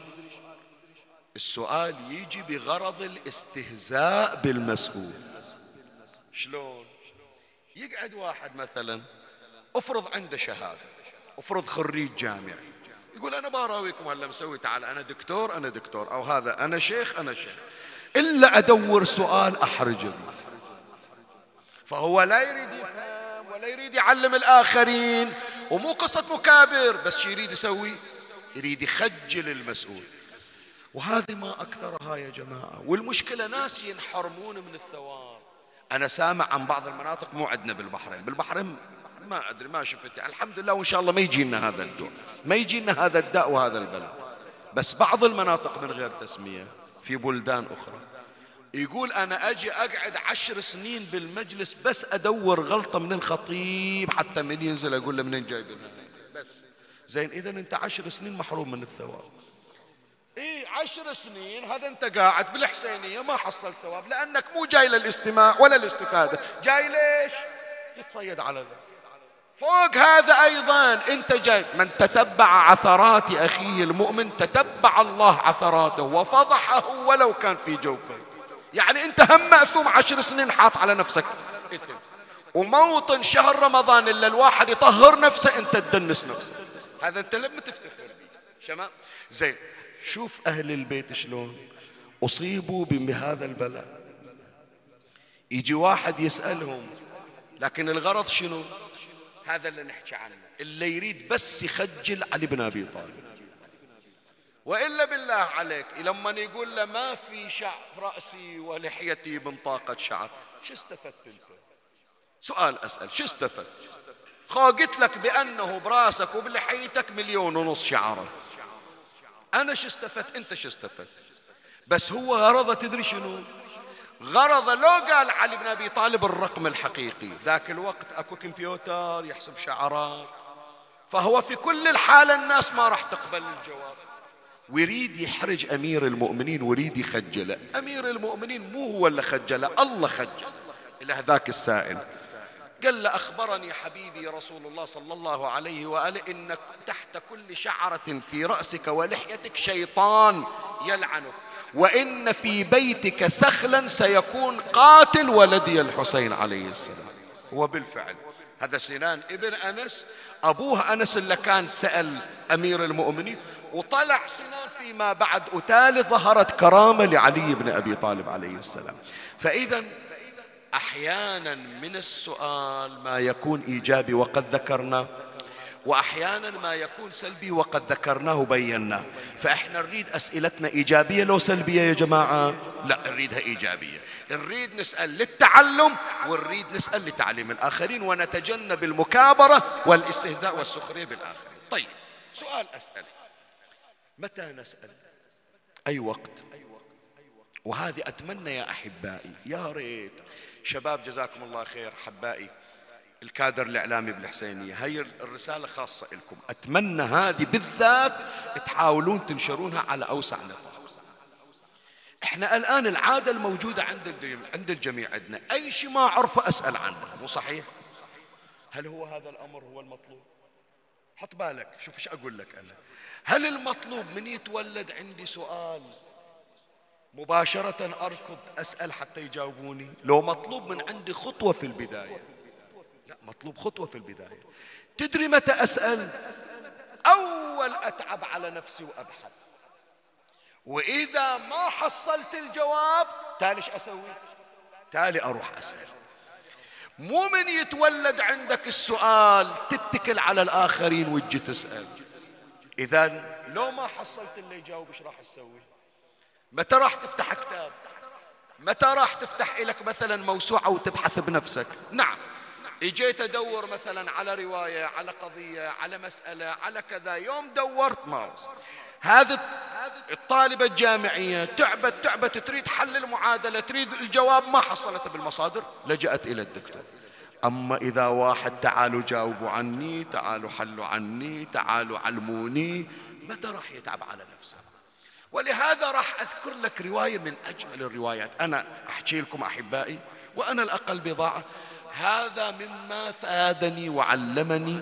Speaker 1: السؤال يجي بغرض الاستهزاء بالمسؤول. شلون؟ يقعد واحد مثلا افرض عنده شهادة افرض خريج جامعي يقول أنا براويكم هلا مسوي تعال أنا دكتور أنا دكتور أو هذا أنا شيخ أنا شيخ. إلا أدور سؤال أحرجه. فهو لا يريد يفهم ولا يريد يعلم الآخرين ومو قصة مكابر بس شي يريد يسوي يريد يخجل المسؤول. وهذه ما أكثرها يا جماعة. والمشكلة ناس ينحرمون من الثواب. أنا سامع عن بعض المناطق مو عندنا بالبحرين. بالبحرين ما أدري ما شفت. الحمد لله وإن شاء الله ما يجينا هذا الداء ما يجينا هذا الداء وهذا البلاء. بس بعض المناطق من غير تسمية في بلدان أخرى. يقول أنا أجي أقعد عشر سنين بالمجلس بس أدور غلطة من الخطيب حتى من ينزل أقول له منين جايبينها بس. زين إذا أنت عشر سنين محروم من الثواب. إيه عشر سنين هذا أنت قاعد بالحسينية ما حصلت ثواب لأنك مو جاي للاستماع ولا الاستفادة جاي ليش؟ يتصيد على ذا. فوق هذا أيضا أنت جاي. من تتبع عثرات أخيه المؤمن تتبع الله عثراته وفضحه ولو كان في جوفه. يعني انت هم مأثوم عشر سنين حاط على نفسك. وموطن شهر رمضان الا الواحد يطهر نفسه انت تدنس نفسك. هذا انت لما تفتخر شمال زين. شوف أهل البيت شلون أصيبوا بهذا البلاء. يجي واحد يسألهم لكن الغرض شنو؟ هذا اللي نحكي عنه. اللي يريد بس يخجل علي بن أبي طالب. وإلا بالله عليك لما يقول له ما في شعر رأسي ولحيتي من طاقة شعر. شو استفدت أنت؟ سؤال أسأل شو استفدت؟ قلت لك بأنه برأسك وبلحيتك مليون ونص شعرة أنا شو استفدت؟ أنت شو استفدت؟ بس هو غرضه تدري شنو؟ غرضه لو قال علي بن أبي طالب الرقم الحقيقي ذاك الوقت أكو كمبيوتر يحسب شعرات فهو في كل الحالة الناس ما راح تقبل الجواب. ويريد يحرج أمير المؤمنين ويريد يخجله أمير المؤمنين مو هو اللي خجله الله خجل. إلى ذاك السائل. قال له أخبرني حبيبي رسول الله صلى الله عليه وآله إن تحت كل شعرة في رأسك ولحيتك شيطان يلعنك. وإن في بيتك سخلا سيكون قاتل ولدي الحسين عليه السلام. وبالفعل هذا سنان ابن أنس. أبوه أنس اللي كان سأل أمير المؤمنين وطلع سنان فيما بعد أتالي ظهرت كرامة لعلي بن أبي طالب عليه السلام. فإذا أحيانا من السؤال ما يكون إيجابي وقد ذكرنا وأحيانا ما يكون سلبي وقد ذكرناه وبيناه فإحنا نريد أسئلتنا إيجابية. لو سلبية يا جماعة؟ لا نريدها إيجابية. نريد نسأل للتعلم ونريد نسأل لتعليم الآخرين ونتجنب المكابرة والاستهزاء والسخرية بالآخرين. طيب سؤال أسأل. متى نسأل؟ أي وقت؟ وهذه أتمنى يا أحبائي. يا ريت. شباب جزاكم الله خير حبائي الكادر الإعلامي بالحسينية. هي الرسالة خاصة لكم أتمنى هذه بالذات تحاولون تنشرونها على أوسع نطاق. إحنا الآن العادة الموجودة عند عند الجميع عندنا. أي شيء ما أعرفه أسأل عنه. مو صحيح؟ هل هو هذا الأمر هو المطلوب؟ حط بالك. شوف إيش أقول لك أنا. هل المطلوب من يتولد عندي سؤال؟ مباشرة أركض أسأل حتى يجاوبوني. لو مطلوب من عندي خطوة في البداية. مطلوب خطوة في البداية. تدري متى أسأل؟ أول أتعب على نفسي وأبحث. وإذا ما حصلت الجواب تالي إيش أسوي؟ تالي أروح أسأل. مو من يتولد عندك السؤال تتكل على الآخرين وتجي تسأل. إذا لو ما حصلت اللي يجاوب إيش راح تسوي؟ متى راح تفتح كتاب؟ متى راح تفتح لك مثلا موسوعة وتبحث بنفسك؟ نعم. اجيت ادور مثلا على رواية على قضية على مسألة على كذا يوم دورت ما هذه الطالبة الجامعية تعبت تعبت تريد حل المعادلة تريد الجواب ما حصلت بالمصادر لجأت إلى الدكتور. أما إذا واحد تعالوا جاوبوا عني تعالوا حلوا عني تعالوا علموني متى راح يتعب على نفسه؟ ولهذا راح أذكر لك رواية من أجمل الروايات. أنا أحكي لكم أحبائي وأنا الأقل بضاعة هذا مما فادني وعلمني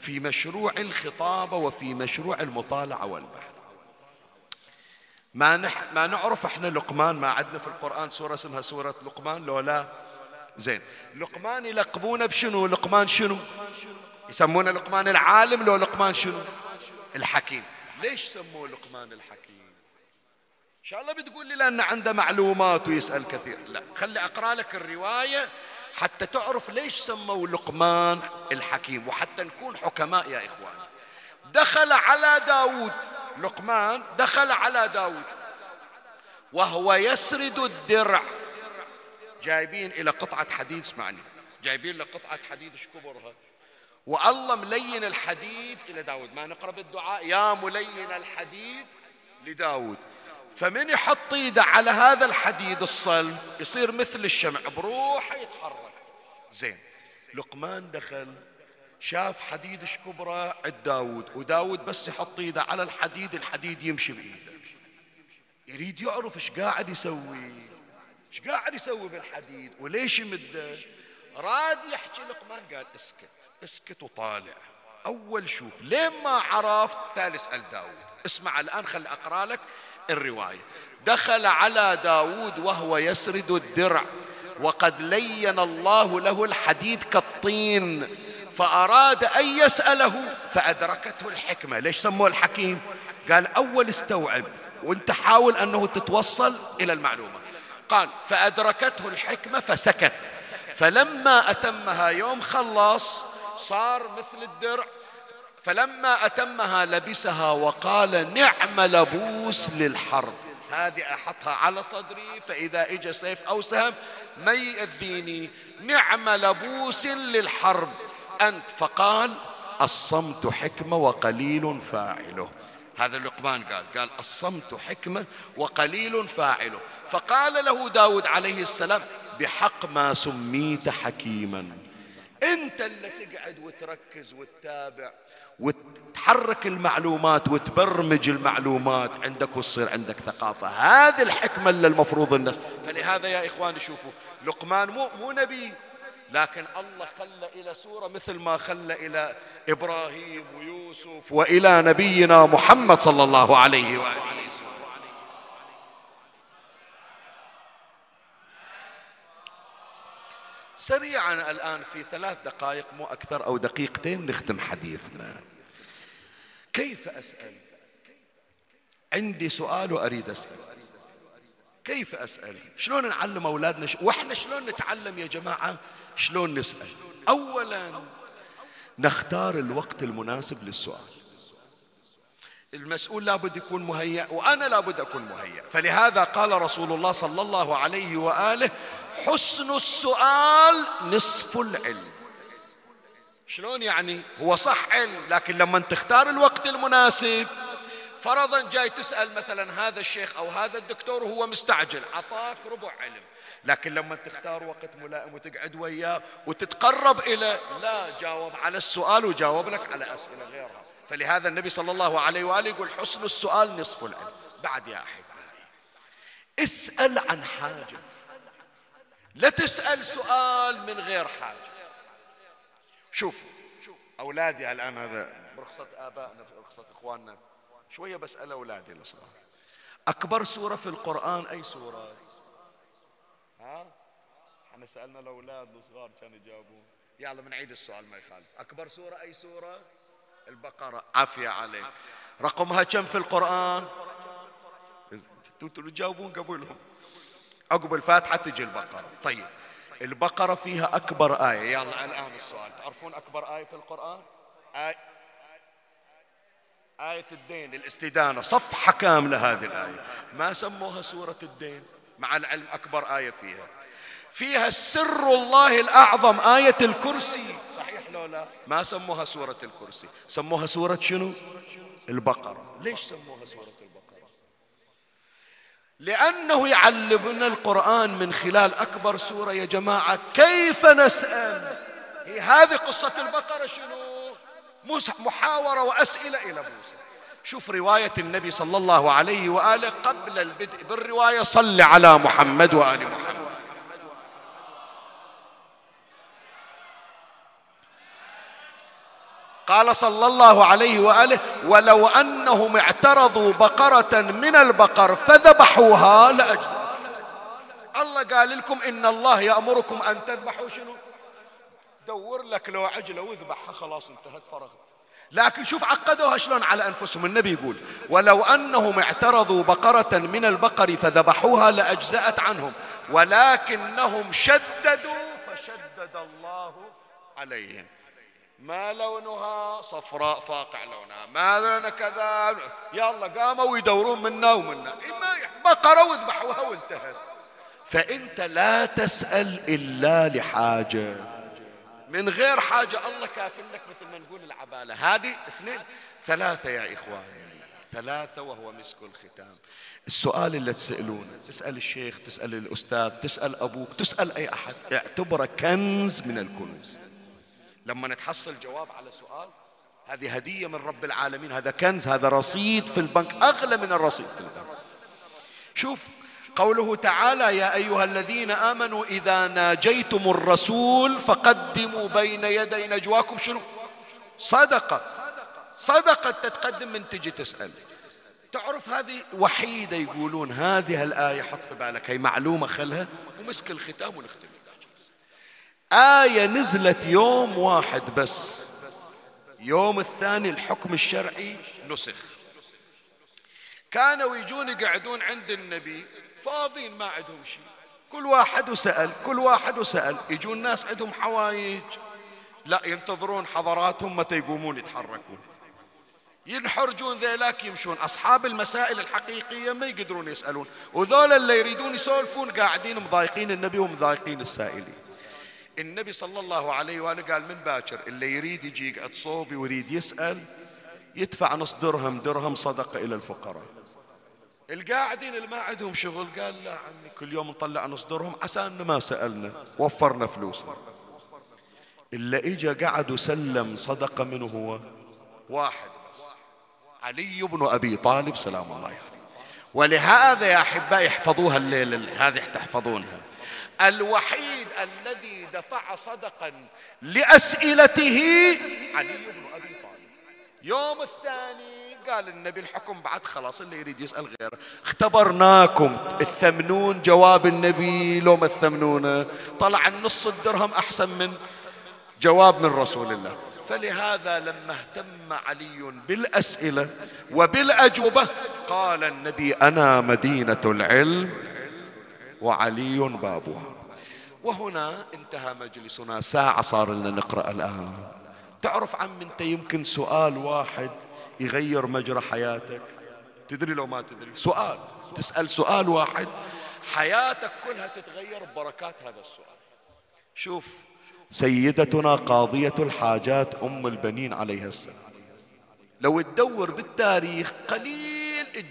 Speaker 1: في مشروع الخطابة وفي مشروع المطالعة والبحث. ما نح ما نعرف إحنا لقمان ما عندنا في القرآن سورة اسمها سورة لقمان لو لا؟ زين. لقمان يلقبونه بشنو؟ لقمان شنو؟ يسمونه لقمان العالم لو لقمان شنو؟ الحكيم. ليش سموه لقمان الحكيم؟ إن شاء الله بتقول لي لأن عنده معلومات ويسأل كثير. لا خلي أقرأ لك الرواية. حتى تعرف ليش سموا لقمان الحكيم وحتى نكون حكماء يا إخواني. دخل على داود لقمان دخل على داود وهو يسرد الدرع. جايبين إلى قطعة حديد اسمعني. جايبين له قطعة حديد إيش كبرها؟ والله ملين الحديد إلى داود. ما نقرأ بالدعاء يا ملين الحديد لداود. فمن يحط إيده على هذا الحديد الصلب يصير مثل الشمع بروحه يتحرك. زين. لقمان دخل شاف حديد شكبرة عند داود وداود بس يحط إيده على الحديد الحديد يمشي بإيده. يريد يعرف إيش قاعد يسوي. إيش قاعد يسوي بالحديد؟ وليش يمده راد يحكي لقمان قال اسكت اسكت وطالع. أول شوف لين ما عرفت تالي اسأل داود. اسمع الآن خل أقرأ لك الرواية. دخل على داود وهو يسرد الدرع. وقد لين الله له الحديد كالطين فأراد أن يسأله فأدركته الحكمة. ليش سموه الحكيم؟ قال أول استوعب وأنت حاول أنه تتوصل إلى المعلومة. قال فأدركته الحكمة فسكت. فلما أتمها يوم خلص صار مثل الدرع. فلما أتمها لبسها وقال نعم لبوس للحرب. هذه أحطها على صدري فإذا إجا سيف أو سهم ما يأذيني؟ نعم لبوس للحرب. أنت فقال الصمت حكمة وقليل فاعله. هذا لقمان قال قال الصمت حكمة وقليل فاعله. فقال له داود عليه السلام بحق ما سميت حكيما. انت اللي تقعد وتركز وتتابع وتحرك المعلومات وتبرمج المعلومات. عندك وتصير عندك ثقافة. هذه الحكمة اللي المفروض الناس. فلهذا يا إخواني شوفوا لقمان مو, مو نبي. لكن الله خلى إلى سورة مثل ما خلى إلى إبراهيم ويوسف وإلى نبينا محمد صلى الله عليه وآله وسلم. سريعا الآن في ثلاث دقائق مو أكثر أو دقيقتين نختم حديثنا. كيف أسأل؟ عندي سؤال وأريد أسأل. كيف أسأل؟ شلون نعلم أولادنا؟ ش... وإحنا شلون نتعلم يا جماعة؟ شلون نسأل؟ أولا نختار الوقت المناسب للسؤال. المسؤول لابد يكون مهيأ وأنا لابد أكون مهيأ. فلهذا قال رسول الله صلى الله عليه وآله حسن السؤال نصف العلم. شلون يعني؟ هو صح علم لكن لما تختار الوقت المناسب فرضا جاي تسأل مثلا هذا الشيخ أو هذا الدكتور وهو مستعجل عطاك ربع علم. لكن لما تختار وقت ملائم وتقعد وياه وتتقرب إلى لا جاوب على السؤال وجاوب لك على أسئلة غيرها. فلهذا النبي صلى الله عليه وآله يقول حسن السؤال نصف العلم. بعد يا أحبائي. اسأل عن حاجة. لا تسأل سؤال من غير حاجة. شوف أولادي الآن هذا برخصة آبائنا برخصة إخواننا. شوية بسأل أولادي الصغار أكبر سورة في القرآن أي سورة؟ ها؟ إحنا سألنا الأولاد الصغار كانوا يجاوبون. يلا بنعيد السؤال ما يخالف. أكبر سورة أي سورة؟ البقرة. عافية عليك. رقمها كم في القرآن؟ تجاوبون قبلهم عقب الفاتحة تجي البقرة. طيب. البقرة فيها أكبر آية. يلا الآن السؤال. تعرفون أكبر آية في القرآن؟ آية آية الدين الاستدانة صفحة كاملة هذه الآية. ما سموها سورة الدين؟ مع العلم أكبر آية فيها. فيها السر الله الأعظم آية الكرسي. صحيح لو لا. ما سموها سورة الكرسي؟ سموها سورة شنو؟ البقرة. ليش سموها سورة البقرة؟ لأنه يعلمنا القرآن من خلال أكبر سورة يا جماعة كيف نسأل؟ هي هذه قصة البقرة شنو؟ محاورة وأسئلة إلى موسى. شوف رواية النبي صلى الله عليه وآله قبل البدء. بالرواية صل على محمد وآل محمد. قال صلى الله عليه وآله ولو أنهم اعترضوا بقرة من البقر فذبحوها لاجزاء الله قال لكم إن الله يأمركم أن تذبحوا شنو؟ دور لك لو عجله واذبحها خلاص انتهت فرغت. لكن شوف عقدوها شلون على أنفسهم. النبي يقول ولو أنهم اعترضوا بقرة من البقر فذبحوها لأجزأت عنهم ولكنهم شددوا فشدد الله عليهم. ما لونها؟ صفراء فاقع لونها. ما لونها كذا؟ يلا قاموا يدورون منا ومنا. بقرة واذبحوها وانتهت. فأنت لا تسأل إلا لحاجة. من غير حاجة. الله كافل لك مثل ما نقول العبالة. هذه اثنين. ثلاثة يا إخواني. ثلاثة وهو مسك الختام. السؤال اللي تسألونه تسأل الشيخ تسأل الأستاذ تسأل أبوك تسأل أي أحد اعتبره كنز من الكنوز لما نتحصل جواب على سؤال هذه هدية من رب العالمين هذا كنز هذا رصيد في البنك أغلى من الرصيد في البنك. شوف قوله تعالى يا أيها الذين آمنوا إذا ناجيتم الرسول فقدموا بين يدي نجواكم. شنو؟ صدقة. صدقة تتقدم من تجي تسأل. تعرف هذه وحيدة يقولون هذه الآية حط في بالك هي معلومة خلها ومسك الختام ونختم آية نزلت يوم واحد بس. يوم الثاني الحكم الشرعي نسخ. كانوا يجون يقعدون عند النبي فاضين ما عندهم شيء. كل واحد وسأل كل واحد وسأل. يجون ناس عندهم حوايج. لا ينتظرون حضراتهم متى يقومون يتحركون. ينحرجون ذيلاك يمشون. أصحاب المسائل الحقيقية ما يقدرون يسألون. وذولا اللي يريدون يسولفون قاعدين مضايقين النبي ومضايقين السائلين. النبي صلى الله عليه وآله قال من باكر اللي يريد يجي يقعد صوبي ويريد يسأل يدفع نص درهم درهم صدقة إلى الفقراء. القاعدين اللي ما عندهم شغل قال لا عمي كل يوم نطلع نصدرهم عسى ان ما سألنا وفرنا فلوسنا الا إجا قعد وسلم صدقة منه هو واحد علي بن أبي طالب سلام الله عليه. ولهذا يا أحبائي احفظوها الليل هذه تحفظونها. الوحيد الذي دفع صدقا لأسئلته علي بن أبي طالب. يوم الثاني قال النبي الحكم بعد خلاص اللي يريد يسأل غيره اختبرناكم الثمنون جواب النبي لو ما الثمنونه طلع النص الدرهم أحسن من جواب من رسول الله. فلهذا لما اهتم علي بالأسئلة وبالأجوبة قال النبي أنا مدينة العلم. وعلي بابها وهنا انتهى مجلسنا. ساعة صار لنا نقرأ الآن. تعرف عم انت يمكن سؤال واحد يغير مجرى حياتك. تدري لو ما تدري. سؤال. تسأل سؤال واحد. حياتك كلها تتغير ببركات هذا السؤال. شوف سيدتنا قاضية الحاجات أم البنين عليها السلام. لو تدور بالتاريخ قليل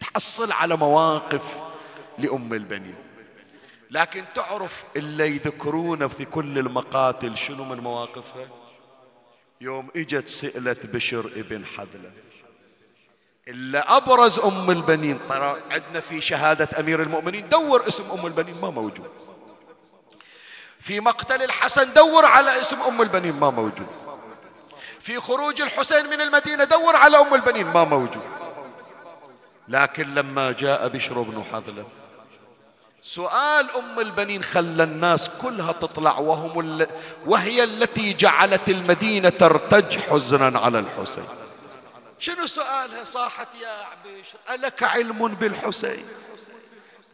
Speaker 1: تحصل على مواقف لأم البنين. لكن تعرف اللي يذكرونه في كل المقاتل شنو من مواقفها يوم إجت سئلت بشر ابن حذلة. إلا أبرز أم البنين. ترى عندنا في شهادة أمير المؤمنين دور اسم أم البنين ما موجود. في مقتل الحسن دور على اسم أم البنين ما موجود. في خروج الحسين من المدينة دور على أم البنين ما موجود. لكن لما جاء بشر بن حذلة سؤال أم البنين خلى الناس كلها تطلع وهم ال... وهي التي جعلت المدينة ترتج حزنا على الحسين. شنو سؤالها صاحت يا عبيش ألك علم بالحسين؟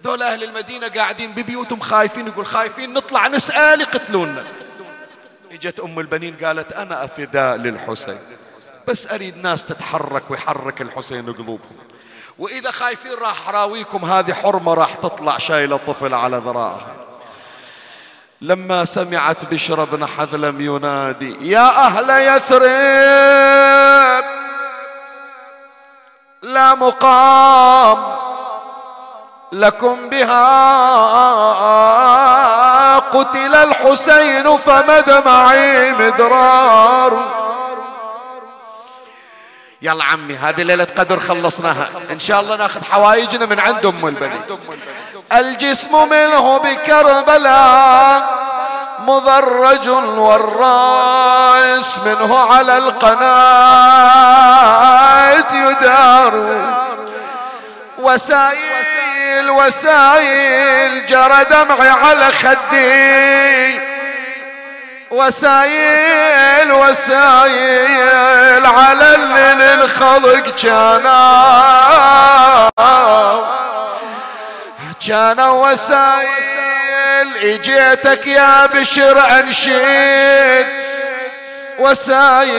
Speaker 1: ذول أهل المدينة قاعدين ببيوتهم خايفين يقول خايفين نطلع نسأل يقتلونا. إجت أم البنين قالت أنا أفداء للحسين بس أريد ناس تتحرك ويحرك الحسين قلوبهم. وإذا خايفين راح راويكم هذه حرمة راح تطلع شايلة طفل على ذراعها لما سمعت بشر بن حذلم ينادي يا أهل يثرب! لا مقام لكم بها. قتل الحسين فمدمعي مدرار. يلا عمي هذه ليلة قدر خلصناها. إن شاء الله ناخذ حوايجنا من عند أم البنين الجسم منه بكربلاء مضرج والرأس منه على القناة يدار. وسائل وسائل جرى دمعي على خدي. وسايل وسايل على اللي الخلق كانوا كانوا وسايل اجيتك يا بشر انشد وسايل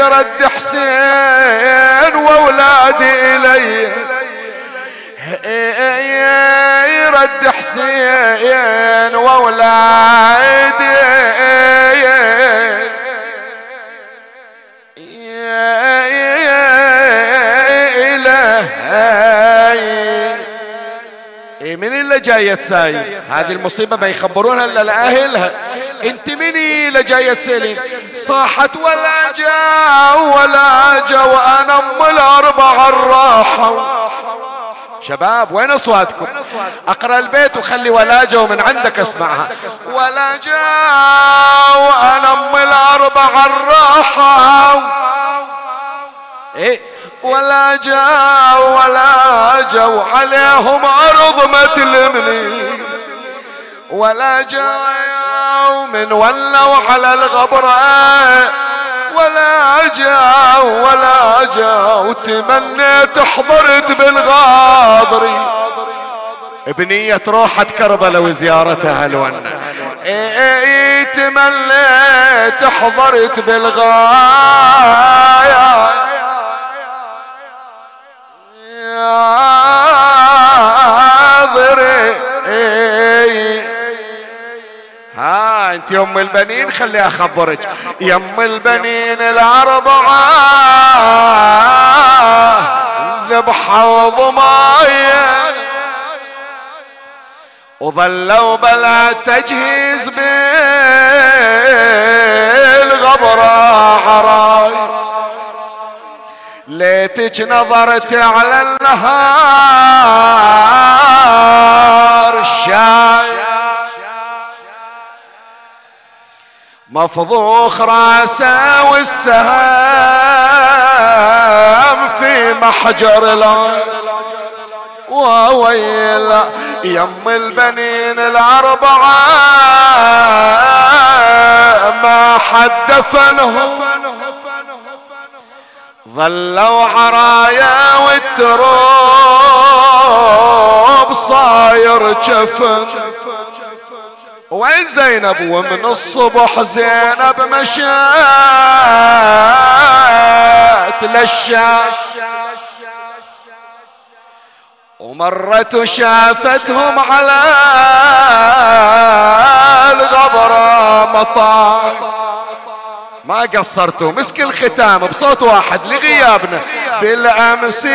Speaker 1: رد حسين وأولادي إلي. رد حسين واولادي من اللي جاية تسايل هذه المصيبة ما يخبرونها إلا لأهلها. أنت من اللي جاية تسالين صاحت ولا جا ولا جا وأنا أم الأربعة الراحة. شباب وين أصواتكم؟ أقرأ البيت وخلي ولاجة ومن عندك أسمعها. ولاجة وأنا أم الاربعة الراحة. إيه؟ ولا جا ولا جو عليهم أرض ما تلمني ولا جا يوم ولوا على الغبرة. ولا جا ولا جا وتمنيت حضرت بالغاضري بنية روحة كربلاء وزيارتها الونة إي إي تمنيت حضرت بالغاية انت يم البنين خلي أخبرك. يم البنين الأربعة. ذبحة وضماية. وظلوا بلا تجهيز بالغبرة عراي ليتك نظرت على النهار الشاي. مفضوخ راسه والسهام في محجر الأرض وويل يم البنين الأربعة ما حد دفنهم ظلوا عرايا والتروب صاير جفن. وين زينب؟ ومن الصبح زينب مشات للشاش ومرت وشافتهم على الغبرة مطار ما قصرتوا؟ مسك الختام بصوت واحد لغيابنا. بالامس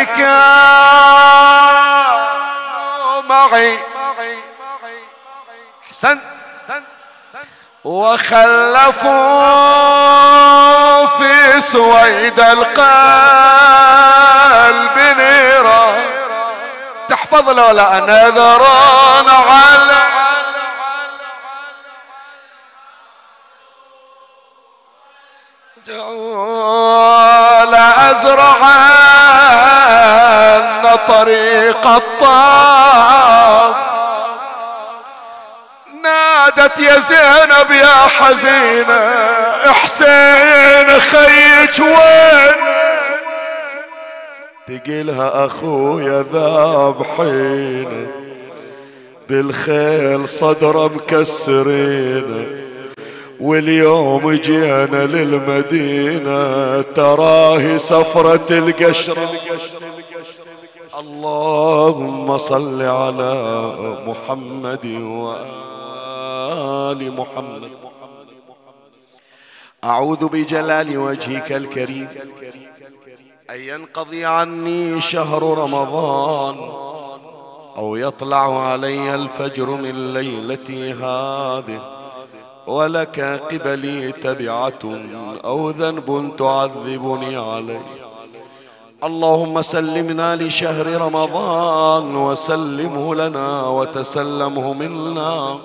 Speaker 1: معي. أحسنت. وخلفوا في سويد القلب نيران تحفظ لولا نذران على لا أزرعن طريق الطاف نادت يا زينب يا حزينة حسين خيج وين؟ تقيلها أخويا ذابحين بالخيل صدره مكسرين. واليوم جينا للمدينة تراهي سفرة القشرة. اللهم صل على محمد وآل محمد. أعوذ بجلال وجهك الكريم. أن ينقضي عني شهر رمضان أو يطلع علي الفجر من ليلتي هذه ولك قبلي تبعة أو ذنب تعذبني عليه اللهم سلمنا لشهر رمضان وسلمه لنا وتسلمه منا.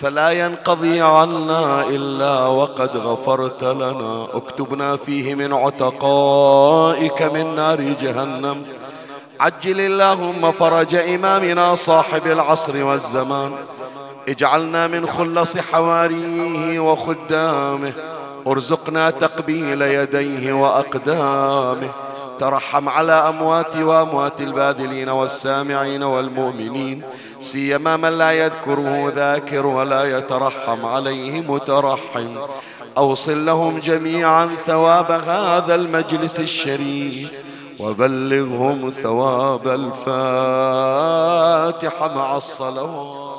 Speaker 1: فلا ينقضي عنا إلا وقد غفرت لنا. اكتبنا فيه من عتقائك من نار جهنم. عجل اللهم فرج إمامنا صاحب العصر والزمان. اجعلنا من خلص حواريه وخدامه. ارزقنا تقبيل يديه وأقدامه. ترحم على أمواتي وأموات الباذلين والسامعين والمؤمنين سيما من لا يذكره ذاكر ولا يترحم عليه مترحم. أوصل لهم جميعا ثواب هذا المجلس الشريف وبلغهم ثواب الفاتحة مع الصلوات.